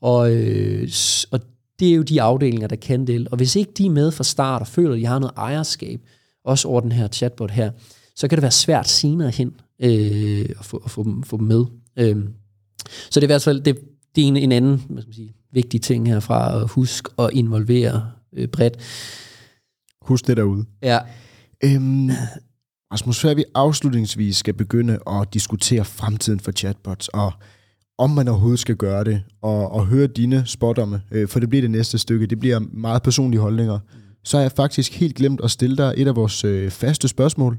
Og, øh, og det er jo de afdelinger, der kan det. Og hvis ikke de er med fra start og føler, at de har noget ejerskab, også over den her chatbot her, så kan det være svært senere hen øh, at, få, at få, dem, få dem med. Øh, så det er i hvert fald det, det er en, en anden hvad skal man sige, vigtig ting herfra, at huske at involvere øh, bredt. Husk det derude. Ja, Øhm, Rasmus, før vi afslutningsvis skal begynde at diskutere fremtiden for chatbots, og om man overhovedet skal gøre det, og, og høre dine spådomme, øh, for det bliver det næste stykke, det bliver meget personlige holdninger, så har jeg faktisk helt glemt at stille dig et af vores øh, faste spørgsmål,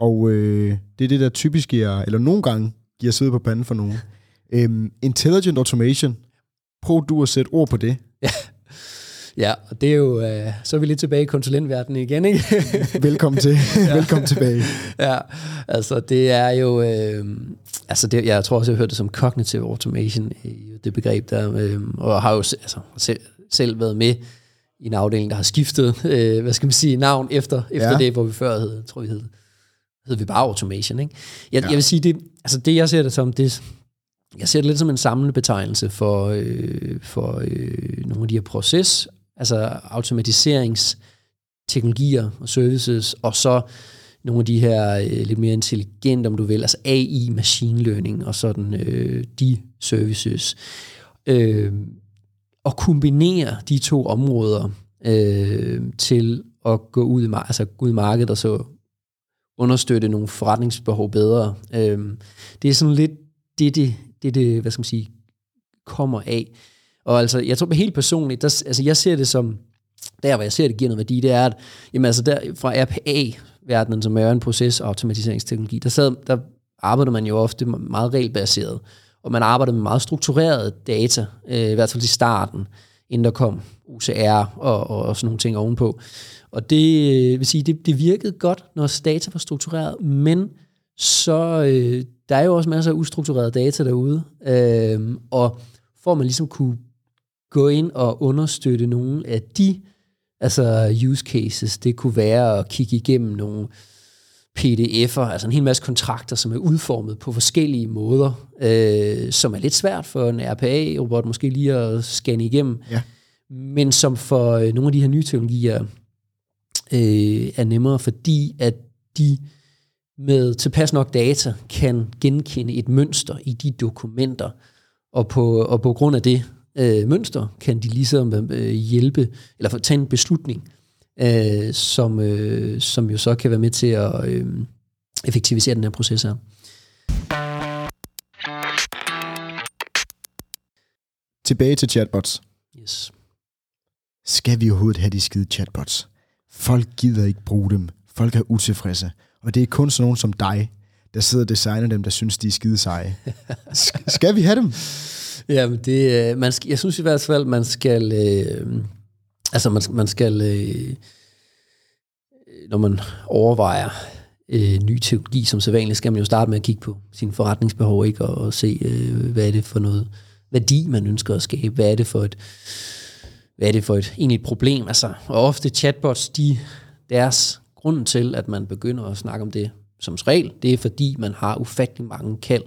og øh, det er det, der typisk giver, eller nogle gange giver sidde på panden for nogen. Øhm, intelligent automation, prøv du at sætte ord på det. ja og det er jo, øh, så er vi lidt tilbage i konsulentverdenen igen, ikke? <laughs> Velkommen til. <laughs> Velkommen tilbage. ja, altså det er jo, øh, altså det, jeg tror også, jeg har hørt det som cognitive automation, i det begreb der, øh, og har jo altså, selv, selv været med i en afdeling, der har skiftet, øh, hvad skal man sige, navn efter, efter Ja. det, hvor vi før hed, tror vi hed, hed vi bare automation, ikke? Jeg, Ja. jeg vil sige, det, altså det jeg ser det som, det, jeg ser det lidt som en samlende betegnelse for, øh, for øh, nogle af de her proces, altså automatiseringsteknologier og services, og så nogle af de her øh, lidt mere intelligente, om du vil, altså AI, machine learning og sådan øh, de services. Øh, og kombinere de to områder øh, til at gå ud, i, altså gå ud i markedet og så understøtte nogle forretningsbehov bedre. Øhm, det er sådan lidt det, det, det, det, hvad skal man sige, kommer af. Og altså, jeg tror helt personligt, der, altså jeg ser det som, der hvor jeg ser det giver noget værdi, det er, at jamen altså der, fra RPA-verdenen, som er en proces- og automatiseringsteknologi, der, sad, der arbejder man jo ofte meget regelbaseret, og man arbejder med meget struktureret data, øh, i hvert fald i starten, inden der kom OCR og, og, og sådan nogle ting ovenpå. Og det øh, vil sige, det, det virkede godt, når data var struktureret, men så øh, der er jo også masser af ustruktureret data derude, øh, og for at man ligesom kunne gå ind og understøtte nogle af de altså use cases, det kunne være at kigge igennem nogle PDF'er, altså en hel masse kontrakter, som er udformet på forskellige måder, øh, som er lidt svært for en RPA-robot måske lige at scanne igennem, Ja. men som for øh, nogle af de her nye teknologier øh, er nemmere, fordi at de med tilpas nok data kan genkende et mønster i de dokumenter, og på, og på grund af det øh, mønster kan de ligesom øh, hjælpe, eller tage en beslutning, øh, som, øh, som jo så kan være med til at øh, effektivisere den her proces her. Tilbage til chatbots. Yes. Skal vi overhovedet have de skide chatbots? Folk gider ikke bruge dem. Folk er utilfredse. Og det er kun sådan nogen som dig, der sidder og designer dem, der synes, de er skide seje. <laughs> Sk- skal vi have dem? Jamen, det, øh, man skal, jeg synes i hvert fald, man skal, øh, altså man, man skal, øh, når man overvejer øh, ny teknologi som sædvanligt, skal man jo starte med at kigge på sine forretningsbehov, ikke? Og, og se, øh, hvad er det for noget værdi, man ønsker at skabe, hvad er det for et, hvad er det for et egentlig et problem, altså, og ofte chatbots, de, deres grunden til, at man begynder at snakke om det som regel, det er fordi, man har ufattelig mange kald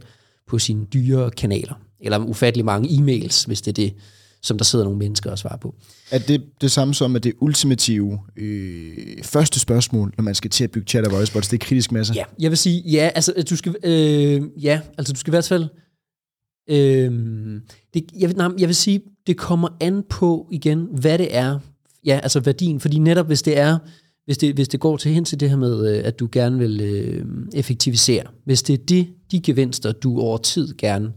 på sine dyre kanaler, eller ufattelig mange e-mails, hvis det er det, som der sidder nogle mennesker og svarer på. Er det det samme som, at det ultimative øh, første spørgsmål, når man skal til at bygge chat og voicebots, det er kritisk masser? Ja, jeg vil sige, ja, altså du skal, øh, ja, altså du skal i hvert fald, øh, det, jeg, vil, nej, jeg vil sige, det kommer an på igen, hvad det er, ja, altså værdien, fordi netop hvis det er, hvis det, hvis det går til hen til det her med, øh, at du gerne vil øh, effektivisere, hvis det er de, de gevinster, du over tid gerne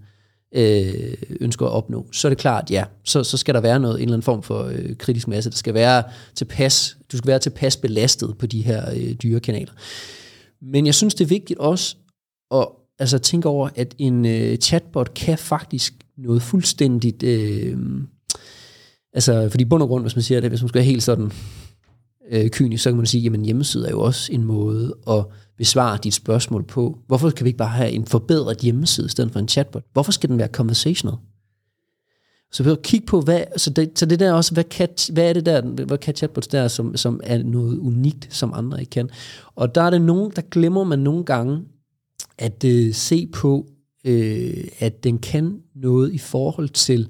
øh, ønsker at opnå, så er det klart, ja, så, så skal der være noget, en eller anden form for øh, kritisk masse. Der skal være tilpas, du skal være tilpas belastet på de her øh, dyre kanaler. Men jeg synes, det er vigtigt også at altså, tænke over, at en øh, chatbot kan faktisk noget fuldstændigt... Øh, altså, fordi bund og grund, hvis man siger det, hvis man skal være helt sådan øh, kynisk, så kan man sige, jamen hjemmeside er jo også en måde at besvare dit spørgsmål på. Hvorfor kan vi ikke bare have en forbedret hjemmeside i stedet for en chatbot? Hvorfor skal den være conversational? Så vi kigge på, hvad, så det, så det der også, hvad kan, hvad er det der, hvad kan chatbots der, som, som er noget unikt, som andre ikke kan? Og der er det nogen, der glemmer man nogle gange at øh, se på, øh, at den kan noget i forhold til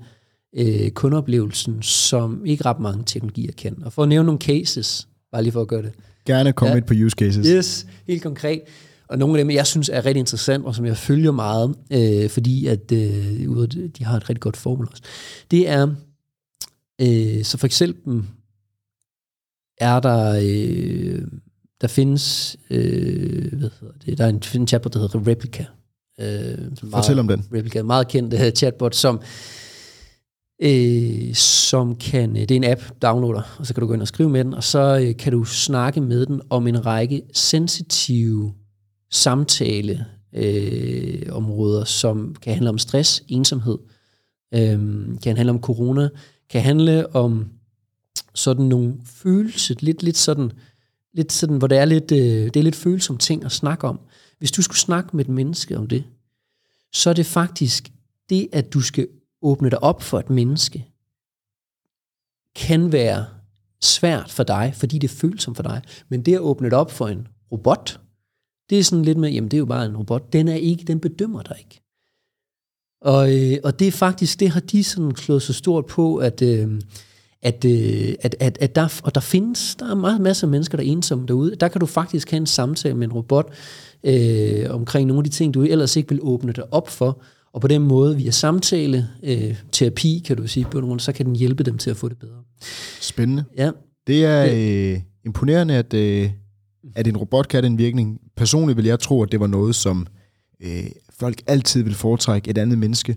øh, kundeoplevelsen, som ikke ret mange teknologier kan. Og for at nævne nogle cases, bare lige for at gøre det. Gerne komme ja. ind på use cases. Yes, helt konkret. Og nogle af dem, jeg synes er rigtig interessant, og som jeg følger meget, øh, fordi at øh, de har et rigtig godt formål også. Det er, øh, så for eksempel er der, øh, der findes, øh, hvad hedder det, der er en, en chatbot, der hedder Replica. Øh, Fortæl meget, om den. Replica, meget kendt uh, chatbot, som øh, som kan, øh, det er en app, downloader, og så kan du gå ind og skrive med den, og så øh, kan du snakke med den om en række sensitive samtale øh, områder, som kan handle om stress, ensomhed, øh, kan handle om corona, kan handle om sådan nogle følelser, lidt, lidt sådan, lidt sådan, hvor det er lidt, øh, det er lidt følsomme ting at snakke om. Hvis du skulle snakke med et menneske om det, så er det faktisk det, at du skal åbne dig op for et menneske, kan være svært for dig, fordi det føles som for dig. Men det at åbne dig op for en robot, det er sådan lidt med, jamen det er jo bare en robot. Den er ikke, den bedømmer dig ikke. Og, øh, og det er faktisk, det har de sådan slået så stort på, at, øh, at, øh, at, at, at der, og der findes, der er meget masser af mennesker, der er ensomme derude. Der kan du faktisk have en samtale med en robot øh, omkring nogle af de ting, du ellers ikke vil åbne dig op for. Og på den måde, via samtale, øh, terapi, kan du sige, så kan den hjælpe dem til at få det bedre. Spændende. Ja. Det er øh, imponerende, at, øh, at en robot kan den virkning. Personligt vil jeg tro, at det var noget, som øh, folk altid vil foretrække et andet menneske.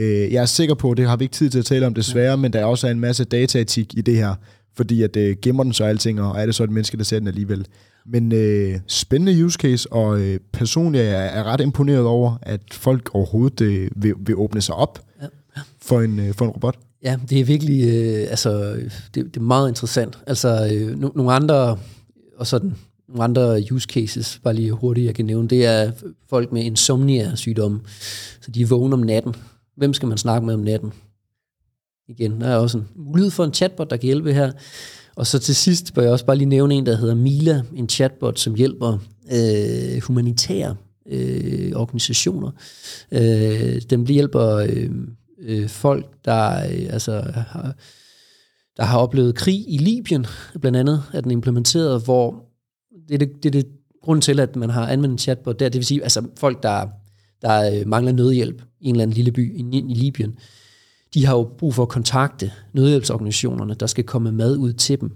Øh, jeg er sikker på, det har vi ikke tid til at tale om desværre, ja. men der er også en masse dataetik i det her, fordi at øh, gemmer den så alting, og er det så et menneske, der ser den alligevel. Men øh, spændende use case, og øh, personligt er jeg er ret imponeret over, at folk overhovedet øh, vil, vil åbne sig op ja. Ja. For, en, øh, for en robot. Ja, det er virkelig, øh, altså, det, det er meget interessant. Altså, øh, no, nogle andre, og sådan, nogle andre use cases, bare lige hurtigt, jeg kan nævne, det er folk med insomnia-sygdomme. Så de er vågne om natten. Hvem skal man snakke med om natten? Igen, der er også en mulighed for en chatbot, der kan hjælpe her. Og så til sidst bør jeg også bare lige nævne en, der hedder Mila, en chatbot, som hjælper øh, humanitære øh, organisationer. Øh, den hjælper øh, øh, folk, der øh, altså, har, der har oplevet krig i Libyen, blandt andet er den implementeret, hvor det er det, det, er det grund til, at man har anvendt en chatbot der, det vil sige altså folk, der, der øh, mangler nødhjælp i en eller anden lille by i, i Libyen de har jo brug for at kontakte nødhjælpsorganisationerne, der skal komme mad ud til dem.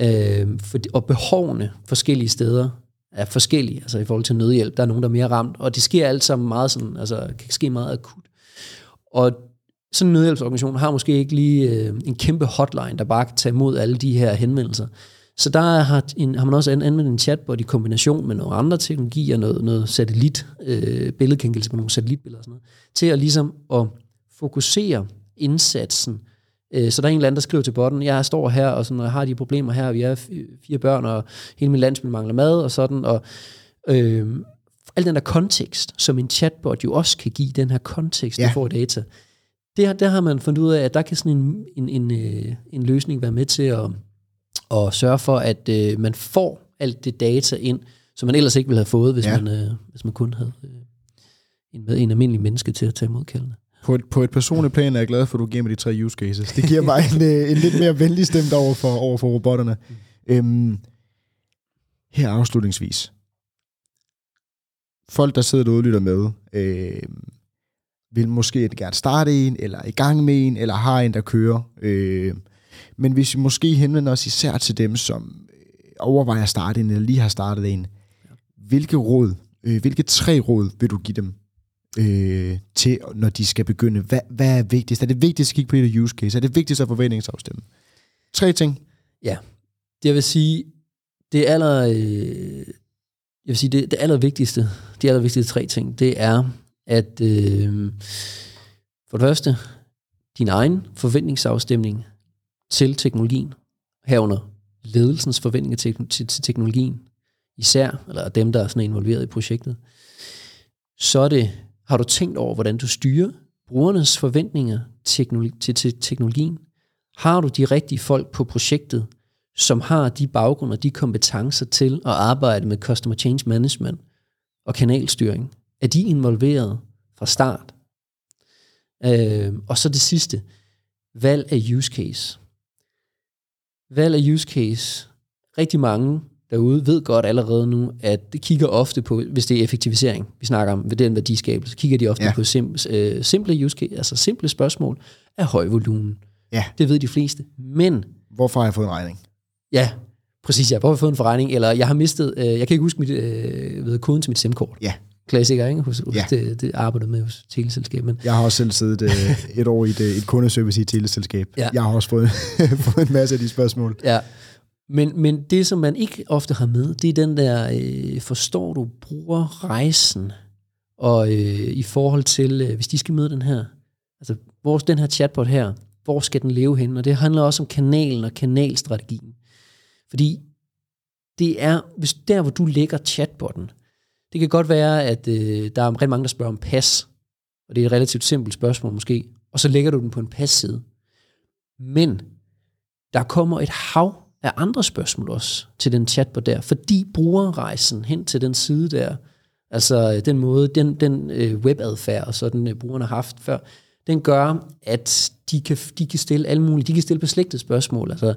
Øh, for, og behovene forskellige steder er forskellige, altså i forhold til nødhjælp. Der er nogen, der er mere ramt, og det sker alt sammen meget sådan, altså kan ske meget akut. Og sådan en nødhjælpsorganisation har måske ikke lige øh, en kæmpe hotline, der bare kan tage imod alle de her henvendelser. Så der har, en, har man også anvendt en chatbot i kombination med nogle andre teknologier, noget, noget satellit, øh, billedgenkendelse med nogle satellitbilleder og sådan noget, til at ligesom at fokusere indsatsen. Øh, så der er en eller anden, der skriver til botten, jeg står her, og sådan, og jeg har de problemer her, vi er fire børn, og hele min landsby mangler mad, og sådan, og øh, al den der kontekst, som en chatbot jo også kan give, den her kontekst, ja. du får data, det, der har man fundet ud af, at der kan sådan en, en, en, øh, en løsning være med til at, at sørge for, at øh, man får alt det data ind, som man ellers ikke ville have fået, hvis, ja. man, øh, hvis man kun havde øh, en, en almindelig menneske til at tage imod kaldene på et, på et personligt plan er jeg glad for, at du giver mig de tre use cases. Det giver mig en, øh, en lidt mere venlig stemt over for, over for robotterne. Mm. Øhm, her afslutningsvis. Folk, der sidder derude og lytter med, øh, vil måske gerne starte en, eller i gang med en, eller har en, der kører. Øh, men hvis vi måske henvender os især til dem, som øh, overvejer at starte en, eller lige har startet en, hvilke råd, øh, hvilke tre råd vil du give dem øh, til, når de skal begynde? Hvad, hvad er vigtigst? Er det vigtigst at kigge på et use case? Er det vigtigst at forventningsafstemme? Tre ting. Ja, jeg vil sige, det aller, øh, jeg vil sige, det, det allervigtigste, de allervigtigste tre ting, det er, at øh, for det første, din egen forventningsafstemning til teknologien, herunder ledelsens forventninger til, til, til teknologien, især, eller dem, der er sådan involveret i projektet, så er det, har du tænkt over, hvordan du styrer brugernes forventninger teknologi, til, til teknologien? Har du de rigtige folk på projektet, som har de baggrunde og de kompetencer til at arbejde med Customer Change Management og kanalstyring? Er de involveret fra start? Øh, og så det sidste, valg af use case. Valg af use case. Rigtig mange derude ved godt allerede nu, at det kigger ofte på, hvis det er effektivisering, vi snakker om ved den værdiskabelse, kigger de ofte ja. på sim, øh, simple use case, altså simple spørgsmål af høj volumen. Ja. Det ved de fleste. Men... Hvorfor har jeg fået en regning? Ja, præcis. Ja. Hvorfor har jeg fået en forregning? Eller jeg har mistet, øh, jeg kan ikke huske mit, øh, ved koden til mit SIM-kort. Ja. Klassiker, ikke? Hos, ja. det, det arbejder med hos teleselskab. Men... Jeg har også selv siddet øh, et år i et, et kundeservice i et teleselskab. Ja. Jeg har også fået, <laughs> fået en masse af de spørgsmål. Ja, men, men det, som man ikke ofte har med, det er den der, øh, forstår du, bruger rejsen, og øh, i forhold til, øh, hvis de skal møde den her, altså hvor den her chatbot her, hvor skal den leve hen? Og det handler også om kanalen og kanalstrategien. Fordi det er, hvis der hvor du lægger chatbotten, det kan godt være, at øh, der er rigtig mange, der spørger om pas, og det er et relativt simpelt spørgsmål måske, og så lægger du den på en pas-side. Men der kommer et hav af andre spørgsmål også til den chatbot der, fordi brugerrejsen hen til den side der, altså den måde, den, den øh, webadfærd, og sådan øh, brugerne har haft før, den gør, at de kan, de kan stille alle mulige, de kan stille beslægtede spørgsmål. Altså,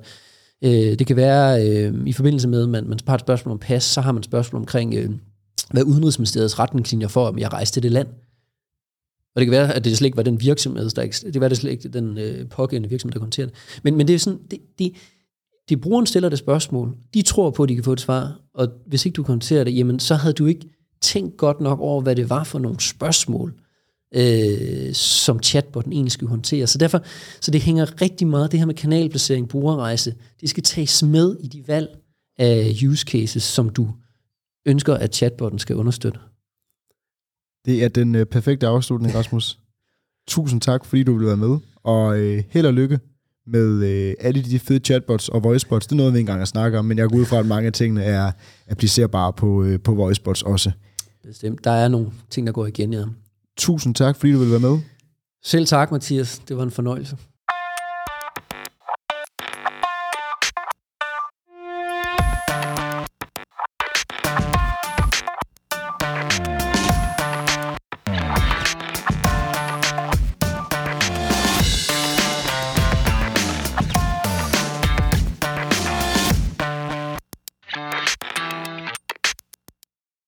øh, det kan være øh, i forbindelse med, at man, man har et spørgsmål om pas, så har man et spørgsmål omkring, øh, hvad Udenrigsministeriets retningslinjer for, om jeg rejser til det land. Og det kan være, at det slet ikke var den virksomhed, der ikke, det kan være, at det slet ikke den øh, pågældende virksomhed, der håndterer det. Men, men det er sådan, det, det, de brugeren stiller det spørgsmål, de tror på, at de kan få et svar, og hvis ikke du kan det, jamen så havde du ikke tænkt godt nok over, hvad det var for nogle spørgsmål, øh, som chatbotten egentlig skulle håndtere. Så derfor, så det hænger rigtig meget, det her med kanalplacering, brugerrejse, det skal tages med i de valg af use cases, som du ønsker, at chatbotten skal understøtte. Det er den øh, perfekte afslutning, Rasmus. Tusind tak, fordi du vil være med, og øh, held og lykke med øh, alle de fede chatbots og voicebots. Det er noget, vi ikke engang har snakket om, men jeg går ud fra, at mange af tingene er applicerbare på, øh, på voicebots også. Bestemt. Der er nogle ting, der går igen, ja. Tusind tak, fordi du vil være med. Selv tak, Mathias. Det var en fornøjelse.